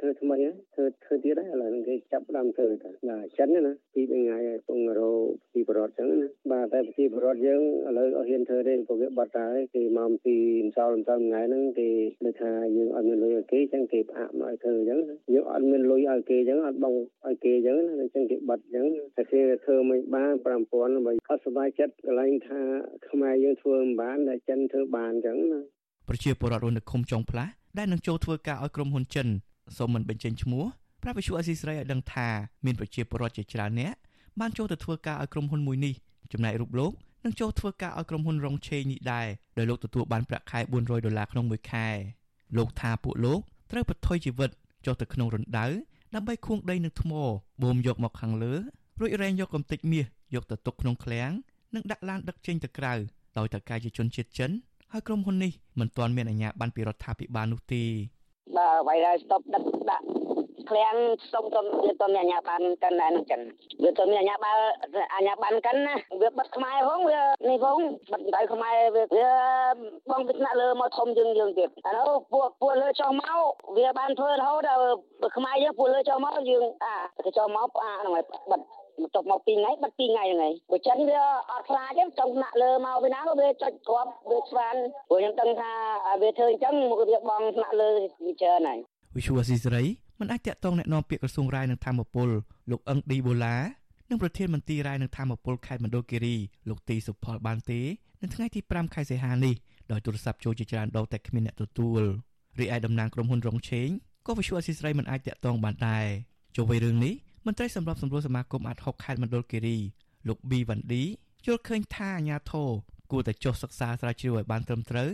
ធ្វើថ្មីធ្វើធ្វើទៀតហើយឥឡូវគេចាប់ដើមធ្វើទៅណាចិនណាពីរថ្ងៃហើយពងរោពីបរតចឹងណាបាទតែពីបរតយើងឥឡូវអត់ហ៊ានធ្វើទេព្រោះវាបាត់ហើយគេមកពីម្សិលម្សិលថ្ងៃហ្នឹងគេលើថាយើងអត់មានលុយឲ្យគេចឹងគេផ្អាកមកឲ្យធ្វើចឹងយើងអត់មានលុយឲ្យគេចឹងអត់បងឲ្យគេចឹងណាចឹងគេបាត់ចឹងតែគេធ្វើមិនបាន5000បើអត់សុបាយចិត្តកន្លែងថាខ្មែរយើងធ្វើមិនបានតែចិនធ្វើបានចឹងណាប្រជាពលរដ្ឋរស់នៅឃុំចុងផ្លាស់ដែលនឹងចូលធ្វើការឲ្យក្រុមហ៊ុនចិន សូមមិនបញ្ចេញឈ្មោះប្រាប់វិសុអសីស្រីឲ្យដឹងថាមានប្រជាពលរដ្ឋជាច្រើនអ្នកបានចូលទៅធ្វើការឲ្យក្រុមហ៊ុនមួយនេះចំណែករូបលោកនឹងចូលធ្វើការឲ្យក្រុមហ៊ុនរងឆេងនេះដែរដោយលោកទទួលបានប្រាក់ខែ400ដុល្លារក្នុងមួយខែលោកថាពួកលោកត្រូវបថុយជីវិតចុះទៅក្នុងរណ្ដៅដើម្បីខួងដីនឹងថ្មបូមយកមកខាងលើរួចរែងយកកំទេចមាសយកទៅទុកក្នុងឃ្លាំងនិងដាក់ឡានដឹកចេញទៅក្រៅដោយតើកាយជាជនជាតិចិនហើយក្រុមហ៊ុននេះមិនទាន់មានអាជ្ញាប័ណ្ណពីរដ្ឋាភិបាលនោះទេ បាទអ្វីដែលស្តុបដឹកដាក់ឃ្លាំងសុំទៅវាទៅមានអាជ្ញាប័ណ្ណកិនដែរនឹងចិនវាទៅមានអាជ្ញាប័ណ្ណអាជ្ញាប័ណ្ណកិនណាវាបិទខ្មែរផងវានេះផងបិទដៃខ្មែរវាវាបងពីថ្នាក់លើមកធំជាងយើងទៀតអានោះពួកពួកលើចុះមកវាបានធ្វើរហូតដល់ខ្មែរយើងពួកលើចុះមកយើងអាគេចុះមកអាហ្នឹងហើយបិទ មកទុកមក2ថ្ងៃបាត់2ថ្ងៃហ្នឹងហើយបើចិនវាអត់ខ្លាចទេចង់ដាក់លើមកពីណាក៏វាចុចគ្រាប់វាស្វានព្រោះខ្ញុំដឹងថាវាធ្វើអញ្ចឹងមកវាបងថ្នាក់លើវាច្រើនហើយវិសុវស៊ីសេរីមិនអាចតាក់ទងแนะនាំពាក្យក្រសួងរាយនឹងធម្មពលលោកអឹងឌីបូឡានិងប្រធានមន្ត្រីរាយនឹងធម្មពលខេត្តមណ្ឌលគិរីលោកទីសុផលបានទេនៅថ្ងៃទី5ខែសីហានេះដោយទូរស័ព្ទចូលជាច្រើនដងតែគ្មានអ្នកទទួលរីឯតំណាងក្រុមហ៊ុនរងឆេងក៏វិសុវស៊ីសេរីមិនអាចតាក់ទងបានដែរជុំវិញរឿងនេះ មន្ត្រីសម្របសម្រួលសមាគមអាត់ហុកខេត្តមណ្ឌលគិរីលោកប៊ីវ៉ាន់ឌីយល់ឃើញថាអាញាធរគួរតែចុះសិក្សាស្រាវជ្រាវឲ្យបានត្រឹមត្រូវ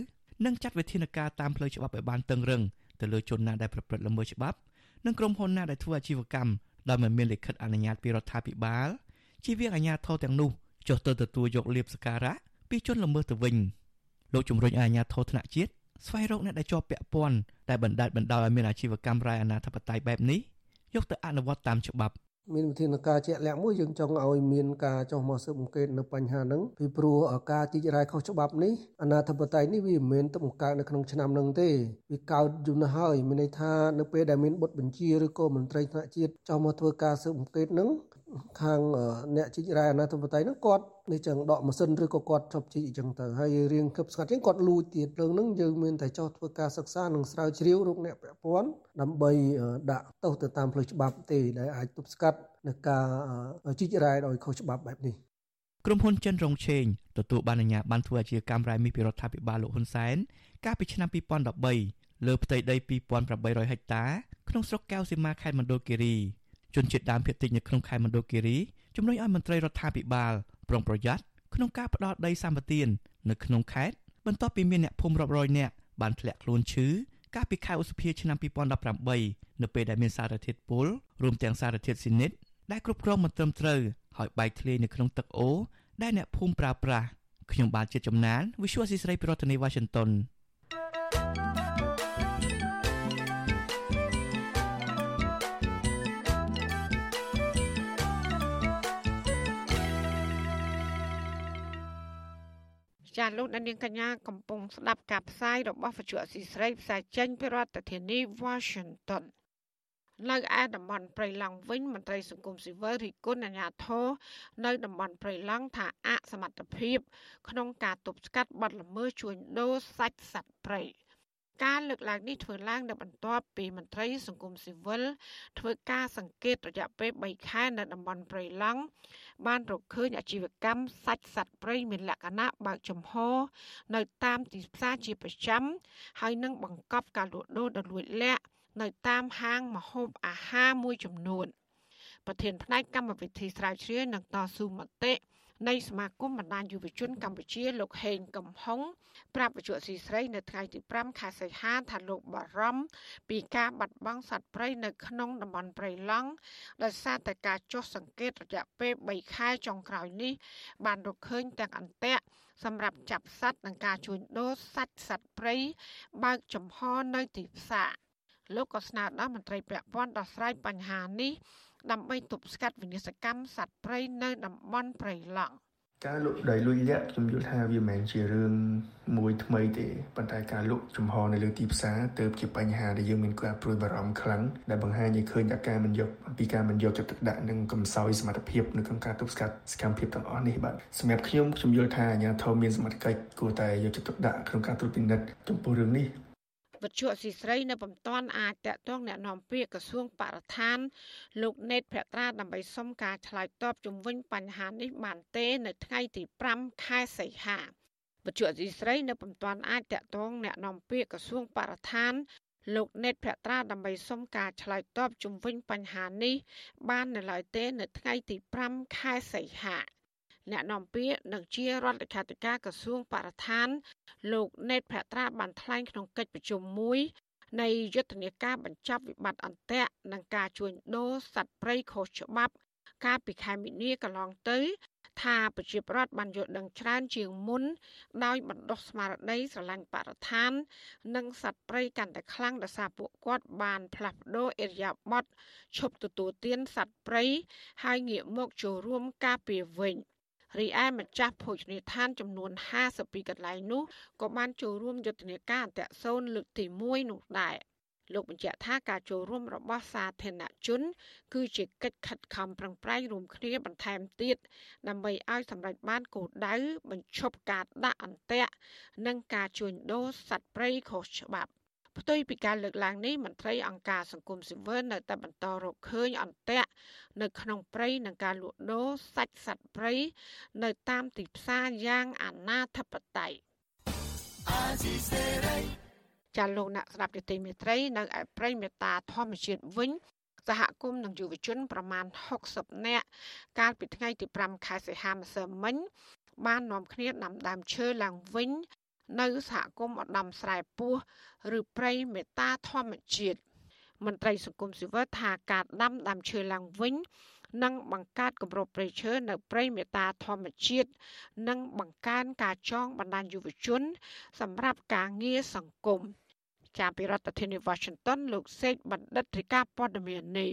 និងចាត់វិធានការតាមផ្លូវច្បាប់ឲ្យបានតឹងរឹងទៅលើជនណាដែលប្រព្រឹត្តល្មើសច្បាប់និងក្រុមហ៊ុនណាដែលធ្វើអាជីវកម្មដោយមិនមានលិខិតអនុញ្ញាតពីរដ្ឋាភិបាលជាវាងអាជ្ញាធរទាំងនោះចុះទៅទទួលយកលៀបសការៈពីជនល្មើសទៅវិញលោកជំរុញឲ្យអាជ្ញាធរថ្នាក់ជាតិស្វែងរកអ្នកដែលជាប់ពាក់ព័ន្ធដែលបណ្ដាច់បណ្ដោយឲ្យមានអាជីវកម្មរ៉ាយអនាធិបតេយ្យបែបនេះ យកទៅអនុវត្តតាមច្បាប់មានវិធានការជាក់លាក់មួយយើងចង់ឲ្យមានការចោះមកស៊ើបអង្កេតនៅបញ្ហាហ្នឹងពីព្រោះការជីករាយខុសច្បាប់នេះអនាធិបតេយ្យនេះវាមិនមែនទៅបង្កើតនៅក្នុងឆ្នាំហ្នឹងទេវាកើតយូរណាស់ហើយមានន័យថានៅពេលដែលមានបុតបញ្ជាឬក៏មន្ត្រីថ្នាក់ជាតិចោះមកធ្វើការស៊ើបអង្កេតហ្នឹង ខាងអ្នកជីករ៉ែអាណាធិបតេយ្យហ្នឹងគាត់នេះចឹងដកម៉ាស៊ីនឬក៏គាត់ជប់ជីកអញ្ចឹងទៅហើយរៀងគប់ស្កាត់ចឹងគាត់លួចទៀតរឿងហ្នឹងយើងមានតែចោះធ្វើការសិក្សានិងស្រាវជ្រាវរកអ្នកពាក់ព័ន្ធដើម្បីដាក់ទោសទៅតាមផ្លូវច្បាប់ទេដែលអាចទប់ស្កាត់នៅការជីករ៉ែដោយខុសច្បាប់បែបនេះក្រុមហ៊ុនចិនរងឆេងទទួលបានអាជ្ញាប័ណ្ណធ្វើអាជីវកម្មរ៉ែមាសពីរដ្ឋាភិបាលលោកហ៊ុនសែនកាលពីឆ្នាំ2013លើផ្ទៃដី2800ហិកតាក្នុងស្រុកកែវសីមាខេត្តមណ្ឌលគិរី ជនជាតិដើមភាគតិចនៅក្នុងខេត្តមណ្ឌលគិរីជំរុញឲ្យមន្ត្រីរដ្ឋាភិបាលប្រុងប្រយ័ត្នក្នុងការផ្ដោតដីសម្បត្តិនៅក្នុងខេត្តបន្ទាប់ពីមានអ្នកភូមិរាប់រយនាក់បានធ្លាក់ខ្លួនឈឺកាលពីខែឧសភាឆ្នាំ2018នៅពេលដែលមានសារធាតុពុលរួមទាំងសារធាតុស៊ីនិតដែលគ្រប់គ្រងមិនត្រឹមត្រូវហើយបែកធ្លាយនៅក្នុងទឹកអូរដែលអ្នកភូមិប្រើប្រាស់ខ្ញុំបាទជាចំណាន Visual ស៊ីស្រីប្រធានាទី Washington ចាលោកដានៀងកញ្ញាកំពុងស្ដាប់ការផ្សាយរបស់វិទ្យុអស៊ីស្រីផ្សាយចេញពីរដ្ឋធានី Washington នៅឯតំបន់ព្រៃឡង់វិញមន្ត្រីសង្គមស៊ីវិលរិះគន់អាជ្ញាធរនៅតំបន់ព្រៃឡង់ថាអសមត្ថភាព ក្នុងការទប់ស្កាត់បទល្មើសជួញដូរសាច់សត្វព្រៃ ការលើកឡើងនេះធ្វើឡើងនៅបន្ទាប់ពីមន្ត្រីសង្គមស៊ីវិលធ្វើការសង្កេតរយៈពេល3ខែនៅតំបន់ព្រៃឡង់បានរកឃើញអាជីវកម្មសាច់សត្វព្រៃមានលក្ខណៈបើកចំហនៅតាមទីផ្សារជាប្រចាំហើយនឹងបង្កប់ការលក់ដូរដ៏លួចលាក់នៅតាមហាងម្ហូបអាហារមួយចំនួន ប្រធានផ្នែកកម្មវិធីស្រាវជ្រាវនិងតស៊ូមតិ នៃសមាគមបណ្ដាញយុវជនកម្ពុជាលោកហេងកំហុងប្រាប់វិទ្យុស៊ីស្រីនៅថ្ងៃទី5ខែសីហាថាលោកបារម្ភពីការបាត់បង់សត្វព្រៃនៅក្នុងតំបន់ព្រៃឡង់ដោយសារតែការចុះសង្កេតរយៈពេល3ខែចុងក្រោយនេះ បានរកឃើញទាំងអន្ទាក់សម្រាប់ចាប់សត្វនិងការជួញដូរសាច់សត្វព្រៃបើកចំហនៅទីផ្សារលោកក៏ស្នើដល់មន្ត្រីពាក់ព័ន្ធដោះស្រាយបញ្ហានេះ ដើម្បីទប់ស្កាត់វិនាសកម្មសត្វព្រៃនៅតំបន់ព្រៃឡង់ការលក់ដីលុយលាក់ខ្ញុំយល់ថាវាមិនមែនជារឿងមួយថ្មីទេប៉ុន្តែការលក់ចំហនៅលើទីផ្សារទៅជាបញ្ហាដែលយើងមានការព្រួយបារម្ភខ្លាំងដែលបង្ហាញឲ្យឃើញថាការមិនយកពីការមិនយកចិត្តទុកដាក់និងកំសោយសមត្ថភាពនៅក្នុងការទប់ស្កាត់សកម្មភាពទាំងអស់នេះបាទសម្រាប់ខ្ញុំខ្ញុំយល់ថាអាជ្ញាធរមានសមត្ថកិច្ចគួរតែយកចិត្តទុកដាក់ក្នុងការត្រួតពិនិត្យចំពោះរឿងនេះ វិទ្យុអស៊ីស្រីនៅពុំទាន់អាចតាក់ទងแนะនាំពាក្យក្រសួងបរិស្ថាន លោកណេតភក្ត្រាដើម្បីសុំការឆ្លើយតបជំវិញបញ្ហានេះបានទេនៅថ្ងៃទី5ខែសីហាវិទ្យុអស៊ីស្រីនៅពុំទាន់អាចតាក់ទងแนะនាំពាក្យក្រសួងបរិស្ថាន លោកណេតភក្ត្រាដើម្បីសុំការឆ្លើយតបជំវិញបញ្ហានេះបាននៅឡើយទេនៅថ្ងៃទី5ខែសីហា អ្នកនាំពាក្យនិងជារដ្ឋលេខាធិការក្រសួងបរិស្ថាន លោកណេតភត្រាបានថ្លែងក្នុងកិច្ចប្រជុំមួយនៃយុទ្ធនាការបញ្ចប់វិបត្តិអន្ទាក់និងការជួញដូរសត្វព្រៃខុសច្បាប់ កាលពីខែមីនាកន្លងទៅ ថាប្រជាប្រដ្ឋបានយល់ដឹងច្រើនជាងមុន ដោយបណ្ដុះស្មារតីស្រឡាញ់បរិស្ថាន និងសត្វព្រៃកាន់តែខ្លាំងដោយសារពួកគាត់បានផ្លាស់ប្ដូរអេរយាប័តឈប់ទទួលទានសត្វព្រៃហើយងាកមកចូលរួមការពារវិញ រីឯម្ចាស់ភោជនីយដ្ឋានចំនួន52កន្លែងនោះក៏បានចូលរួមយុទ្ធនាការអន្តរសូនលើកទី1នោះដែរ។លោកបញ្ជាក់ថាការចូលរួមរបស់សាធារណជន គឺជាកិច្ចខិតខំប្រឹងប្រែងរួមគ្នាបន្ថែមទៀតដើម្បីឲ្យសម្រេចបានគោលដៅបញ្ឈប់ការដាក់អន្ទាក់និងការជួញដូរសត្វព្រៃខុសច្បាប់ ផ្ទុយពីការលើកឡើងនេះមន្ត្រីអង្គការសង្គមស៊ីវិលនៅតែបន្តរកឃើញអន្ទាក់នៅក្នុងព្រៃនិងការលក់ដូរសាច់សត្វព្រៃនៅតាមទីផ្សារយ៉ាងអនាធបត័យអាស៊ីសេរីចាលោកអ្នកស្ដាប់យុតិមេត្រីនៅឯព្រៃមេតាធម្មជាតិវិញសហគមន៍និងយុវជនប្រមាណ60នាក់កាលពីថ្ងៃទី5ខែសីហាម្សិលមិញបាននាំគ្នាដាំដើមឈើឡើងវិញ នៅសហគមន៍ឧត្តមស្រែពោះឬព្រៃមេតាធម្មជាតិមន្ត្រីសង្គមស៊ីវិលថាការដាំដើមឈើឡើងវិញនិងបង្កើតគម្របព្រៃឈើនៅព្រៃមេតាធម្មជាតិនិងបង្កើនការចងបណ្ដាញយុវជន សម្រាប់ការងារសង្គម។ចាប់ពីរដ្ឋធានី Washington លោកសេកបណ្ឌិតរាជការព័ត៌មាននេះ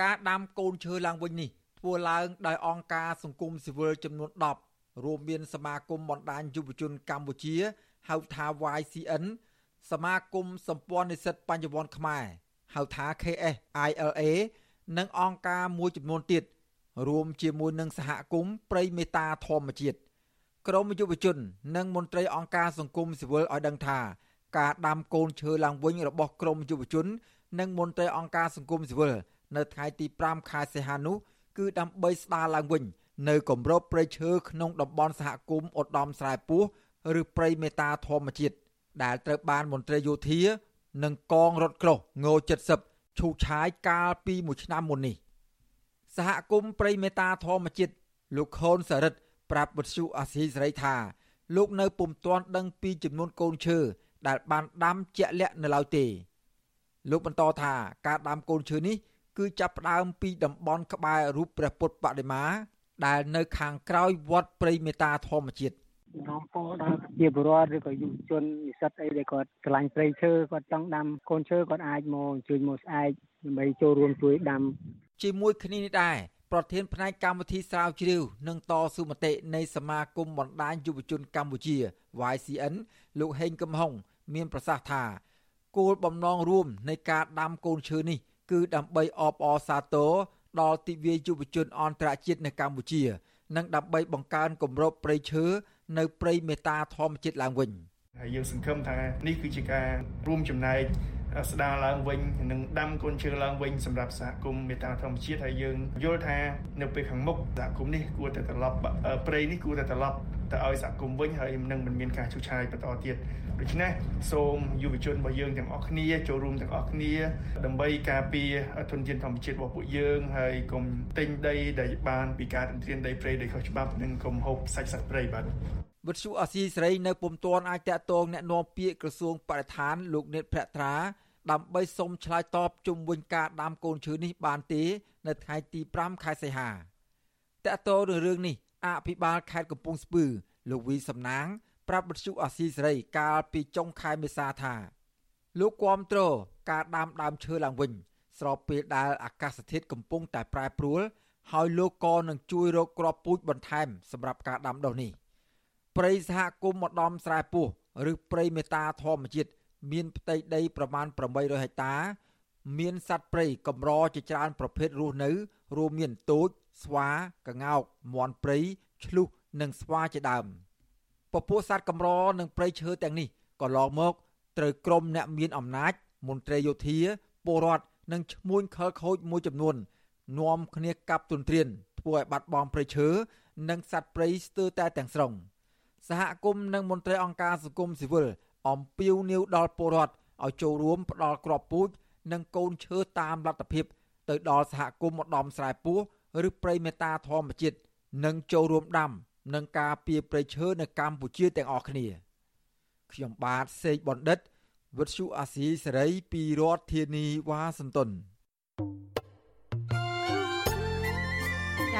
ការដាំកូនឈើឡើងវិញនេះធ្វើឡើងដោយអង្គការសង្គមស៊ីវិលចំនួន10 រួមមានសមាគមបណ្ដាញយុវជនកម្ពុជាហៅថា YCN សមាគមសម្ព័ន្ធនិស្សិតបញ្ញវន្តខ្មែរហៅថា KS ILA និងអង្គការមួយចំនួនទៀតរួមជាមួយនឹងសហគមន៍ព្រៃមេតាធម្មជាតិក្រមយុវជន និងមន្ត្រីអង្គការសង្គមស៊ីវិលឲ្យដឹងថាការដាំកូនឈើឡើងវិញរបស់ក្រមយុវជន និងមន្ត្រីអង្គការសង្គមស៊ីវិលនៅថ្ងៃទី5ខែសីហានោះគឺដើម្បីស្ដារឡើងវិញ នៅគម្របព្រៃឈើក្នុងតំបន់សហគមន៍ឧត្តមស្រែពោះឬព្រៃមេតាធម្មជាតិដែលត្រូវបានមន្ត្រីយោធា និងកងរថក្រោះង70ឈូឆាយកាលពីមួយឆ្នាំមុននេះសហគមន៍ព្រៃមេតាធម្មជាតិលោកខូនសរិទ្ធប្រាប់វិទ្យុអាស៊ីសេរីថា លោកនៅពុំទាន់ដឹងពីចំនួនកូនឈើដែលបានដាំជាក់លាក់នៅឡើយទេ លោកបន្តថាការដាំកូនឈើនេះគឺចាប់ផ្ដើមពីតំបន់ក្បែររូបព្រះពុទ្ធបដិមា ដែលនៅខាងក្រោយវត្តព្រៃមេតាធម្មជាតិនាំពោដល់ជាបរិវត្តឬក៏យុវជននិស្សិតអីដែលគាត់ឆ្លាញ់ព្រៃឈើគាត់ចង់ដាំកូនឈើគាត់អាចមកអញ្ជើញមកស្អែកដើម្បីចូលរួមជួយដាំជាមួយគ្នានេះដែរប្រធានផ្នែកកម្មវិធីស្រាវជ្រាវនិងតស៊ូមតិនៃសមាគមបណ្ដាញយុវជនកម្ពុជា YCN លោកហេងកំហុងមានប្រសាសន៍ថាគោលបំណងរួមនៃការដាំកូនឈើនេះគឺដើម្បីអបអរសាទរ ដល់ទិវាយុវជនអន្តរជាតិនៅកម្ពុជា និងដើម្បីបង្កើនគម្របព្រៃឈើនៅព្រៃមេតាធម្មជាតិឡើងវិញហើយយើងសង្ឃឹមថានេះគឺជាការរួមចំណែក ស្ដារឡើងវិញនិងដាំកូនឈើឡើងវិញសម្រាប់សហគមន៍មេតាធម្មជាតិហើយយើងយល់ថានៅពេលខាងមុខសហគមន៍នេះគួរតែត្រឡប់ព្រៃនេះគួរតែត្រឡប់ទៅឲ្យសហគមន៍វិញហើយនឹងមិនមានការឈូសឆាយបន្តទៀតដូច្នេះសូមយុវជនរបស់យើងទាំងអស់គ្នាចូលរួមទាំងអស់គ្នា ដើម្បីការពារធនធានធម្មជាតិរបស់ពួកយើងហើយកុំទិញដីដែលបានពីការទន្ទ្រានដីព្រៃដោយខុសច្បាប់និងកុំហូបសាច់សត្វព្រៃបាទ វិទ្យុអាស៊ីសេរីនៅពុំទាន់អាចតាក់ទងแนะនាំពាក្យក្រសួងបរិស្ថានលោកនេតភក្ត្រាដើម្បីសុំឆ្លើយតបជុំវិញការដាំកូនឈើនេះបានទេ នៅថ្ងៃទី5ខែសីហាតាក់ទងនឹងរឿងនេះអភិបាលខេត្តកំពង់ស្ពឺលោកវីសំណាងប្រាប់បទសុអាស៊ីសេរីកាលពីចុងខែមេសាថាលោកគាំទ្រការដាំដើមឈើឡើងវិញ ស្របពេលដែលអាកាសធាតុកំពុងតែប្រែប្រួលហើយលោកក៏នឹងជួយរកគ្រាប់ពូជបន្ថែមសម្រាប់ការដាំដុះនេះ ព្រៃសហគមន៍ម្ដំស្រែពោះឬព្រៃមេតាធម្មជាតិមានផ្ទៃដីប្រមាណ800ហិកតា មានសត្វព្រៃកម្រជាច្រើនប្រភេទរស់នៅរួមមានទូចស្វាកង្កោកមាន់ព្រៃឆ្លុះនិងស្វាជាដើមពពួកសត្វកម្រនិងព្រៃឈើទាំងនេះក៏ឡងមកត្រូវក្រុមអ្នកមានអំណាច មន្ត្រីយោធាពលរដ្ឋនិងឈ្មួញខលខូចមួយចំនួននាំគ្នាកាប់ទុនទ្រានធ្វើឲ្យបាត់បង់ព្រៃឈើនិងសត្វព្រៃស្ទើរតែទាំងស្រុង សហគមន៍និងមន្ត្រីអង្គការសង្គមស៊ីវិលអំពាវនាវដល់ពលរដ្ឋឲ្យចូលរួមផ្ដល់គ្រាប់ពូជនិងកូនឈើតាមលទ្ធភាព ទៅដល់សហគមន៍ម្ដំស្រែពោះឬព្រៃមេតាធម្មជាតិនិងចូលរួមដាំនិងការពារព្រៃឈើនៅកម្ពុជាទាំងអស់គ្នា ខ្ញុំបាទសេកបណ្ឌិតវិទ្យុអាស៊ីសេរីពីរដ្ឋធានីវ៉ាស៊ីនតោនា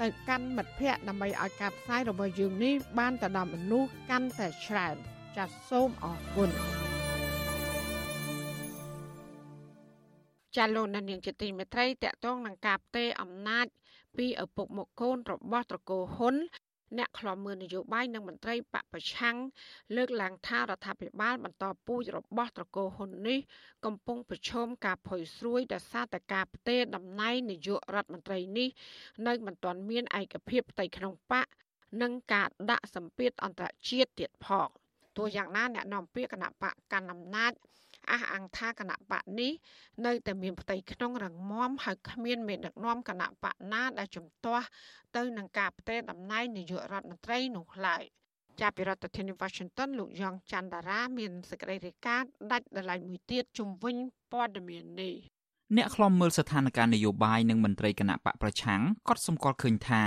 ទៅកាន់មិត្តភ័ក្តិដើម្បីឲ្យការផ្សាយរបស់យើងនេះបានទៅដល់មនុស្សកាន់តែច្រើនចាសសូមអរគុណចាលោកនាងជាទីមេត្រីតកតងនឹងការផ្ទេរអំណាចពីឪពុកមកកូនរបស់ត្រកូលហ៊ុន អ្នកខ្លាំមើលនយោបាយនិងមន្ត្រីបពប្រឆាំងលើកឡើងថារដ្ឋាភិបាលបន្តពូជរបស់ត្រកូលហ៊ុននេះ កំពុងប្រឈមការផុយស្រួយដោយសារតែការផ្ទេរតំណែងនាយករដ្ឋមន្ត្រីនេះ នៅមិនទាន់មានឯកភាពផ្ទៃក្នុងបកនិងការដាក់សម្ពាធអន្តរជាតិទៀតផងទោះយ៉ាងណាអ្នកនាំពាក្យគណៈបកកណ្ដាលអំណាច អះអាងថាគណៈបកនេះនៅតែមានផ្ទៃក្នុងរងមាំហើយគ្មានមេដឹកនាំគណៈបកណាដែលជំទាស់ទៅនឹងការផ្ទេរតំណែងនាយករដ្ឋមន្ត្រីនោះឡើយចាប់ពីរដ្ឋធានី Washington លោកយ៉ងច័ន្ទតារា មានសេចក្តីរាយការណ៍ដាច់ដライមួយទៀតជំវិញព័ត៌មាននេះអ្នកខ្លំមើលស្ថានភាពនយោបាយនិងមន្ត្រីគណៈបកប្រឆាំងក៏សម្គាល់ឃើញថា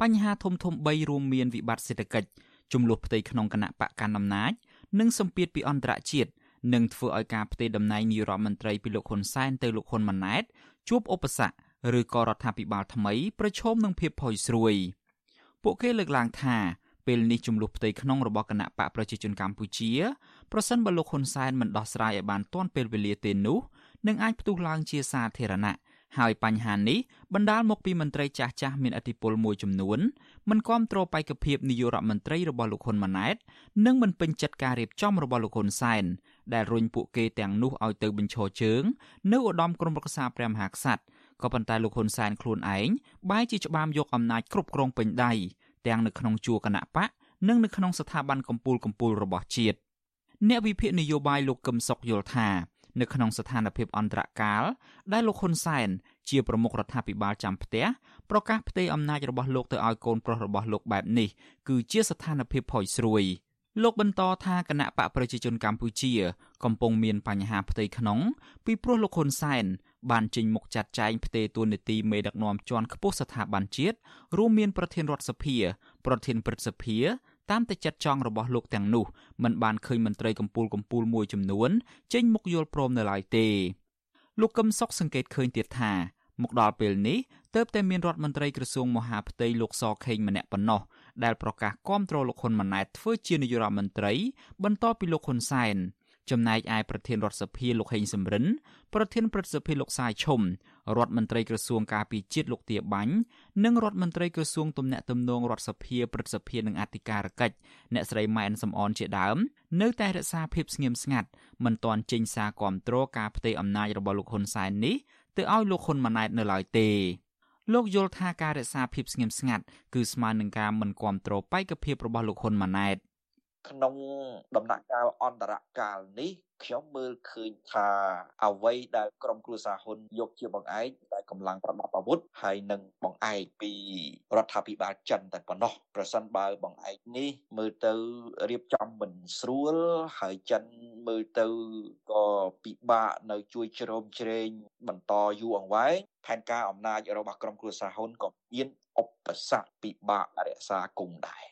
បញ្ហាធំធំ3រួមមានវិបត្តិសេដ្ឋកិច្ចចំនួនផ្ទៃក្នុងគណៈបកកណ្ដាលអំណាចនិងសម្ពាធពីអន្តរជាតិ នឹងធ្វើឲ្យការផ្ទេរតំណែងនាយរដ្ឋមន្ត្រីពីលោកហ៊ុនសែនទៅលោកហ៊ុនម៉ាណែតជួបឧបសគ្គឬក៏រដ្ឋាភិបាលថ្មីប្រឈមនឹងភាពផុយស្រួយពួកគេលើកឡើងថាពេលនេះចំនួនផ្ទៃក្នុងរបស់គណៈបកប្រជាជនកម្ពុជាប្រសិនបើលោកហ៊ុនសែនមិនដោះស្រាយឲ្យបានទាន់ពេលវេលាទេនោះនឹងអាចផ្ទុះឡើងជាសាធារណៈហើយបញ្ហានេះបណ្ដាលមកពីមន្ត្រីចាស់ចាស់មានអធិបុលមួយចំនួនមិនគ្រប់គ្រងបេក្ខភាពនាយករដ្ឋមន្ត្រីរបស់លោកហ៊ុនម៉ាណែតនិងមិនពេញចិត្តការរៀបចំរបស់លោកហ៊ុនសែន ដែលរុញពួកគេទាំងនោះឲ្យទៅបញ្ឈរជើងនៅឧត្តមក្រុមប្រឹក្សាព្រះមហាក្សត្រក៏ប៉ុន្តែលោកហ៊ុនសែនខ្លួនឯងបែរជាច្បាមយកអំណាចគ្រប់គ្រងពេញដៃទាំងនៅក្នុងជួរគណៈបកនិងនៅក្នុងស្ថាប័នកម្ពុជាកម្ពុជារបស់ជាតិអ្នកវិភាគនយោបាយលោកកឹមសុខយល់ថានៅក្នុងស្ថានភាពអន្តរកាលដែលលោកហ៊ុនសែនជាប្រមុខរដ្ឋាភិបាលចាំផ្ទះប្រកាសផ្ទេរអំណាចរបស់លោកទៅឲ្យកូនប្រុសរបស់លោកបែបនេះគឺជាស្ថានភាពផុយស្រួយ លោកបន្តថាគណៈបកប្រជាជនកម្ពុជា កំពុងមានបញ្ហាផ្ទៃក្នុង ពីព្រោះលោកហ៊ុនសែនបានចេញមុខចាត់ចែងផ្ទេរតួនាទីមេដឹកនាំជាន់ខ្ពស់ស្ថាប័នជាតិរួមមានប្រធានរដ្ឋសភា ប្រធានព្រឹទ្ធសភាតាមតែចិត្តចង់របស់លោកទាំងនោះมันបានឃើញមន្ត្រីកម្ពុជាកម្ពុមួយចំនួនចេញមុខយល់ព្រមនៅឡើយទេលោកកឹមសុខសង្កេតឃើញទៀតថាមកដល់ពេលនេះទើបតែមានរដ្ឋមន្ត្រីក្រសួងមហាផ្ទៃលោកសខេងម្នាក់ប៉ុណ្ណោះ ដែលប្រកាសគាំទ្រលោកហ៊ុនម៉ាណែតធ្វើជានាយករដ្ឋមន្ត្រី បន្ទាប់ពីលោកហ៊ុនសែនចំណែកឯប្រធានរដ្ឋសភាលោកហេងសំរិនប្រធានព្រឹទ្ធសភាលោកសាយឈុំរដ្ឋមន្ត្រីក្រសួងការពារជាតិលោកទាបាញ់និងរដ្ឋមន្ត្រីក្រសួងទំនាក់ទំនងរដ្ឋសភាព្រឹទ្ធសភានិងអធិការកិច្ចអ្នកស្រីម៉ែនសំអនជាដើម នៅតែរក្សាភាពស្ងៀមស្ងាត់មិនទាន់ចេញសារគាំទ្រការផ្ទេរអំណាចរបស់លោកហ៊ុនសែននេះទៅឲ្យលោកហ៊ុនម៉ាណែតនៅឡើយទេ លោកយល់ថាការរក្សាភាពស្ងៀមស្ងាត់គឺស្មើនឹងការមិនគាំទ្របេក្ខភាពរបស់លោកហ៊ុនម៉ាណែត ក្នុងដំណាក់កាលអន្តរកាលនេះខ្ញុំមើលឃើញថាអ្វីដែលក្រមគ្រួសារហ៊ុនយកជាបង្អែកដែលកម្លាំងប្រដាប់អាវុធហើយនឹងបង្អែកពីរដ្ឋាភិបាលចិនតែប៉ុណ្ណោះប្រសិនបើបង្អែកនេះមើលទៅរៀបចំមិនស្រួលហើយចិនមើលទៅក៏ពិបាកនៅជួយជ្រោមជ្រែងបន្តយូរអង្វែងផែនការអំណាចរបស់ក្រមគ្រួសារហ៊ុនក៏មានឧបសគ្គពិបាករក្សាគង់ដែរ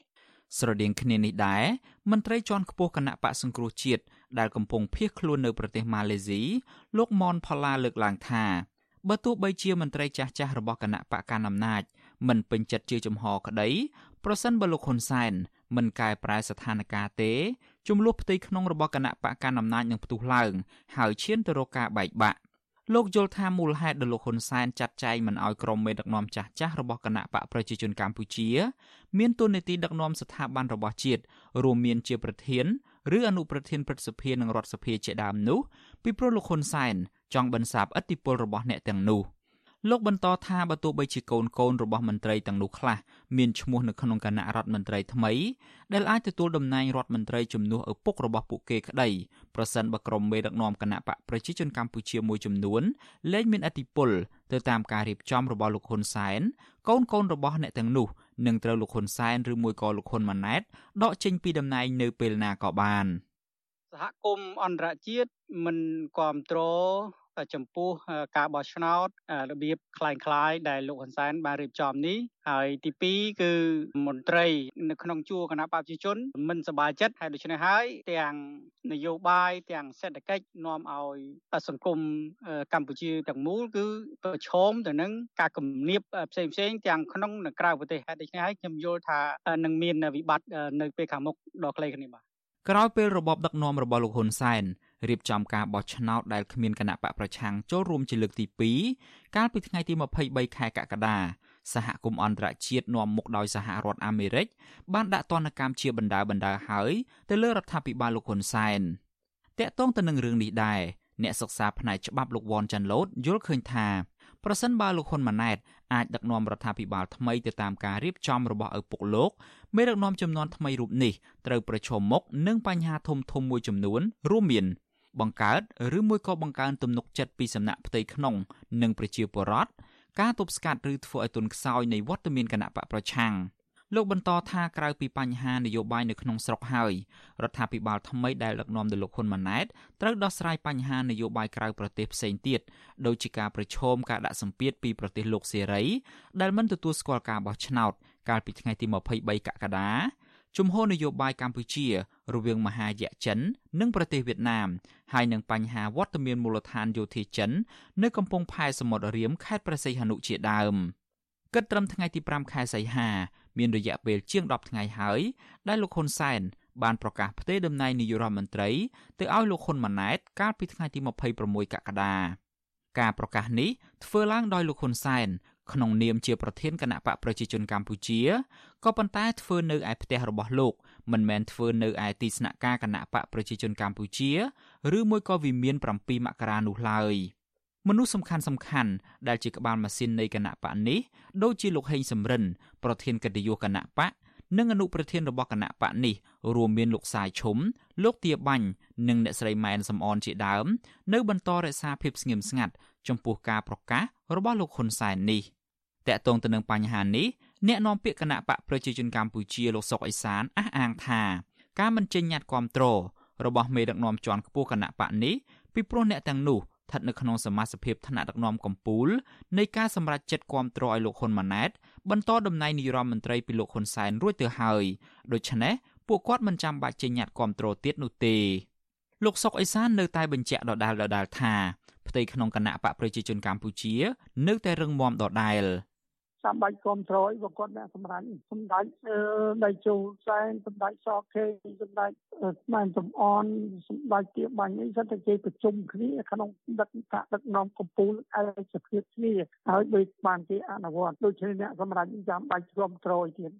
ស្រដៀងគ្នានេះដែរមន្ត្រីជាន់ខ្ពស់គណៈបកសង្គ្រោះជាតិដែលកំពុងភៀសខ្លួននៅប្រទេសម៉ាឡេស៊ីលោកមនផល្លាលើកឡើងថាបើទោះបីជាមន្ត្រីចាស់ចាស់របស់គណៈបកកណ្ដាលអំណាចមិនពេញចិត្តជាចំហក្តីប្រសិនបើលោកហ៊ុនសែនមិនកែប្រែស្ថានភាពទេចំនួនផ្ទៃក្នុងរបស់គណៈបកកណ្ដាលអំណាចនឹងផ្ទុះឡើង ហើយឈានទៅរកការបែកបាក់ លោកយល់ថាមូលហេតុដែលលោកហ៊ុនសែនចាត់ចែងមិនអោយក្រុមមេដឹកនាំចាស់ចាស់របស់គណៈបកប្រជាជនកម្ពុជា មានទូនាទីដឹកនាំស្ថាប័នរបស់ជាតិរួមមានជាប្រធានឬអនុប្រធានព្រឹទ្ធសភានិងរដ្ឋសភាជាដើមនោះពីព្រោះលោកហ៊ុនសែនចង់បន្សាបឥទ្ធិពលរបស់អ្នកទាំងនោះ។ លោកបន្តថាបើទោះបីជាកូនកូនរបស់មន្ត្រីទាំងនោះខ្លះមានឈ្មោះនៅក្នុងគណៈរដ្ឋមន្ត្រីថ្មីដែលអាចទទួលតំណែងរដ្ឋមន្ត្រីជំនួសឪពុករបស់ពួកគេក្តីប្រសិនបើក្រុមមេដឹកនាំគណៈបកប្រជាជនកម្ពុជាមួយចំនួនលែងមានអធិបុលទៅតាមការរៀបចំរបស់លោកហ៊ុនសែនកូនកូនរបស់អ្នកទាំងនោះនឹងត្រូវលោកហ៊ុនសែនឬមួយក៏លោកហ៊ុនម៉ាណែតដកចេញពីតំណែងនៅពេលណាក៏បានសហគមន៍អន្តរជាតិមិនគ្រប់គ្រង ចំពោះការបោះឆ្នោតរបៀបคล้ายៗដែលលោកហ៊ុនសែនបានរៀបចំនេះហើយទី2គឺមន្ត្រីនៅក្នុងជួរគណៈបព្វជិជន មិនសប្បាយចិត្តហើយដូច្នេះហើយទាំងនយោបាយទាំងសេដ្ឋកិច្ចនាំឲ្យសង្គមកម្ពុជាទាំងមូលគឺប្រឈមទៅនឹងការគំនាបផ្សេងផ្សេងទាំងក្នុងនិងក្រៅប្រទេសហើយដូច្នេះហើយខ្ញុំយល់ថានឹងមានវិបត្តិនៅពេលខាងមុខដ៏ខ្លីគ្នាបាទក្រោយពេលរបបដឹកនាំរបស់លោកហ៊ុនសែន រៀបចំការបោះឆ្នោតដែលគ្មានគណៈបកប្រឆាំងចូលរួមជាលើកទី2កាលពីថ្ងៃទី23ខែកក្កដាសហគមន៍អន្តរជាតិនាំមុខដោយសហរដ្ឋអាមេរិកបានដាក់ទណ្ឌកម្មជាបណ្ដាបណ្ដាហើយទៅលើរដ្ឋាភិបាលលោកហ៊ុនសែនតាក់ទងទៅនឹងរឿងនេះដែរអ្នកសិក្សាផ្នែកច្បាប់លោកវ៉ាន់ចាន់ឡូតយល់ឃើញថាប្រសិនបើលោកហ៊ុនម៉ាណែតអាចដឹកនាំរដ្ឋាភិបាលថ្មីទៅតាមការរៀបចំរបស់ឪពុកលោកមេដឹកនាំចំនួនថ្មីរូបនេះត្រូវប្រឈមមុខនឹងបញ្ហាធំធំមួយចំនួនរួមមាន បង្កើតឬមួយក៏បង្កើនទំនុកចិត្តពីសំណាក់ផ្ទៃក្នុង និងប្រជាពលរដ្ឋការទប់ស្កាត់ឬធ្វើឲ្យទុនខ្សោយនៃវត្តមានគណៈបកប្រឆាំងលោកបន្តថាក្រៅពីបញ្ហានយោបាយនៅក្នុងស្រុកហើយរដ្ឋាភិបាលថ្មីដែលដឹកនាំដោយលោកហ៊ុនម៉ាណែតត្រូវដោះស្រាយបញ្ហានយោបាយក្រៅប្រទេសផ្សេងទៀតដូចជាការប្រឈមការដាក់សម្ពាធពីប្រទេសលោកសេរីដែលមិនទទួលស្គាល់ការបោះឆ្នោតកាលពីថ្ងៃទី23កក្កដា ជំហរនយោបាយកម្ពុជា រវាងមហាយៈចិន និងប្រទេសវៀតណាមហើយនឹងបញ្ហាវត្តមានមូលដ្ឋានយោធាចិន នៅកំពង់ផែសមុទ្ររៀមខេត្តព្រះសីហនុជាដើមគិតត្រឹមថ្ងៃទី5ខែសីហាមានរយៈពេលជាង10ថ្ងៃហើយដែលលោកហ៊ុនសែនបានប្រកាសផ្ទេរតំណែងនាយករដ្ឋមន្ត្រីទៅឲ្យលោកហ៊ុនម៉ាណែតកាលពីថ្ងៃទី26កក្កដាការប្រកាសនេះធ្វើឡើងដោយលោកហ៊ុនសែន ក្នុងនាមជាប្រធានគណៈបកប្រជាជនកម្ពុជាក៏ប៉ុន្តែធ្វើនៅឯផ្ទះរបស់លោកមិនមែនធ្វើនៅឯទីស្នាក់ការគណៈបកប្រជាជនកម្ពុជាឬមួយក៏វិមាន7មករានោះឡើយមនុស្សសំខាន់សំខាន់ដែលជាក្បាលម៉ាស៊ីននៃគណៈបកនេះដូចជាលោកហេងសំរិនប្រធានកិត្តិយសគណៈបកនិងអនុប្រធានរបស់គណៈបកនេះរួមមានលោកសាយឈុំលោកទាបាញ់និងអ្នកស្រីម៉ែនសំអនជាដើម នៅបន្តរក្សាភាពស្ងៀមស្ងាត់ចំពោះការប្រកាសរបស់លោកហ៊ុនសែននេះ។ តកតងទៅនឹងបញ្ហានេះអ្នកនាំពាក្យគណៈបកប្រជាជនកម្ពុជាលោកសុកអេសានអះអាងថាការមិនចេញញត្តិគាំទ្ររបស់មេដឹកនាំជាន់ខ្ពស់គណៈបកនេះពីព្រោះអ្នកទាំងនោះស្ថិតនៅក្នុងសមាជិកភាពថ្នាក់ដឹកនាំកម្ពុជានៃការសម្រេចចិត្តគាំទ្រឲ្យលោកហ៊ុនម៉ាណែតបន្តតំណែងនាយរដ្ឋមន្ត្រីពីលោកហ៊ុនសែនរួចទៅហើយដូច្នេះពួកគាត់មិនចាំបាច់ចេញញត្តិគាំទ្រទៀតនោះទេលោកសុកអេសាននៅតែបញ្ជាក់ដដែលដដែលថាផ្ទៃក្នុងគណៈបកប្រជាជនកម្ពុជា នៅតែរឹងមាំដដែល ចាំបាច់គ្រប់គ្រងបើគាត់អ្នកសម្រាប់សម្ដេចដៃជូសែនសម្ដេចសខេសម្ដេចស្មានសំអនសម្ដេចទាបាញ់នេះសិតតែគេប្រជុំគ្នាក្នុងដឹកកាដឹកនាំកម្ពុជាឯកភាពគ្នាហើយដូចបានគេអនុវត្តដូច្នេះអ្នកសម្រាប់ចាំបាច់គ្រប់គ្រងទៀត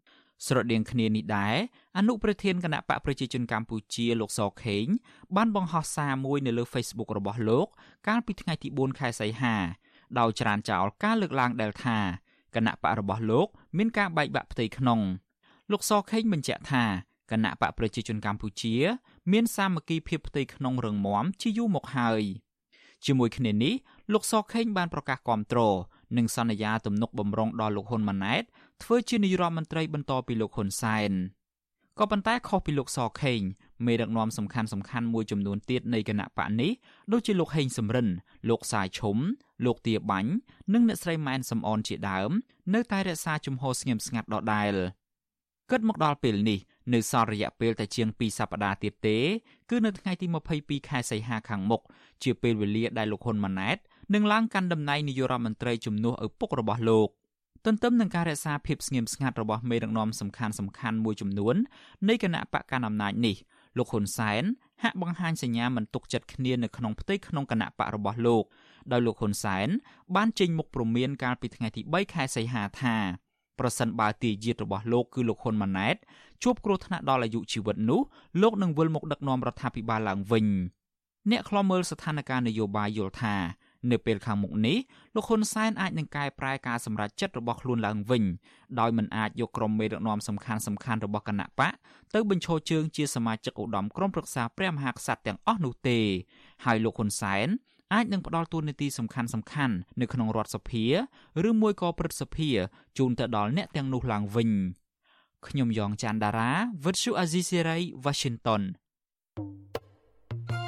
ស្រដៀងគ្នានេះដែរអនុប្រធានគណៈបកប្រជាជនកម្ពុជាលោកសខេង បានបង្ហោះសារមួយនៅលើ Facebook របស់លោក កាលពីថ្ងៃទី4ខែសីហាដោយច្រានចោលការលើកឡើងដែលថា គណៈបករបស់លោក មានការបែកបាក់ផ្ទៃក្នុងលោកសខេងបញ្ជាក់ថាគណៈបកប្រជាជនកម្ពុជា មានសាមគ្គីភាពផ្ទៃក្នុងរឹងមាំជាយូរមកហើយជាមួយគ្នានេះលោកសខេងបានប្រកាសគាំទ្រនិងសន្យាទំនុកបំរុងដល់លោកហ៊ុនម៉ាណែតធ្វើជានាយរដ្ឋមន្ត្រីបន្តពីលោកហ៊ុនសែនក៏ប៉ុន្តែខុសពីលោកសខេង មេដឹកនាំសំខាន់សំខាន់មួយចំនួនទៀតនៃគណៈបកនេះដូចជាលោកហេងសំរិន លោកសាយឈុំលោកទាបាញ់និងអ្នកស្រីម៉ែនសំអនជាដើម នៅតែរក្សាជំហរស្ងៀមស្ងាត់ដដែលគិតមកដល់ពេលនេះនៅសល់រយៈពេលតែជាង2សប្តាហ៍ទៀតទេ គឺនៅថ្ងៃទី22ខែសីហាខាងមុខជាពេលវេលាដែលលោកហ៊ុនម៉ាណែតនឹងឡើងកាន់តំណែងនាយករដ្ឋមន្ត្រីជំនួសឪពុករបស់លោកទន្ទឹមនឹងការរក្សាភាពស្ងៀមស្ងាត់របស់មេដឹកនាំសំខាន់សំខាន់មួយចំនួននៃគណៈបកកណ្ដាលអំណាចនេះ លោកហ៊ុនសែនហាក់បង្ហាញសញ្ញាមិនទុកចិត្តគ្នានៅក្នុងផ្ទៃក្នុងគណៈបករបស់លោកដោយលោកហ៊ុនសែនបានចេញមុខព្រមានកាលពីថ្ងៃទី3ខែសីហាថាប្រសិនបើទាយាទរបស់លោកគឺលោកហ៊ុនម៉ាណែតជួបគ្រោះថ្នាក់ដល់អាយុជីវិតនោះលោកនឹងវិលមកដឹកនាំរដ្ឋាភិបាលឡើងវិញអ្នកខ្លាំមើលស្ថានភាពនយោបាយយល់ថា នៅពេលខាងមុខនេះលោកហ៊ុនសែនអាចនឹងកែប្រែការសម្រេចចិត្តរបស់ខ្លួនឡើងវិញដោយមិនអាចយកក្រុមមេដឹកនាំសំខាន់សំខាន់របស់គណៈបកទៅបញ្ឈរជើងជាសមាជិកឧត្តមក្រុមប្រឹក្សាព្រះមហាក្សត្រទាំងអស់នោះទេហើយលោកហ៊ុនសែនអាចនឹងផ្ដល់តួនាទីសំខាន់សំខាន់នៅក្នុងរដ្ឋសភាឬមួយក៏ព្រឹទ្ធសភាជូនទៅដល់អ្នកទាំងនោះឡើងវិញខ្ញុំយ៉ងច័ន្ទដារាវិទ្យុអាស៊ីសេរី Washington ា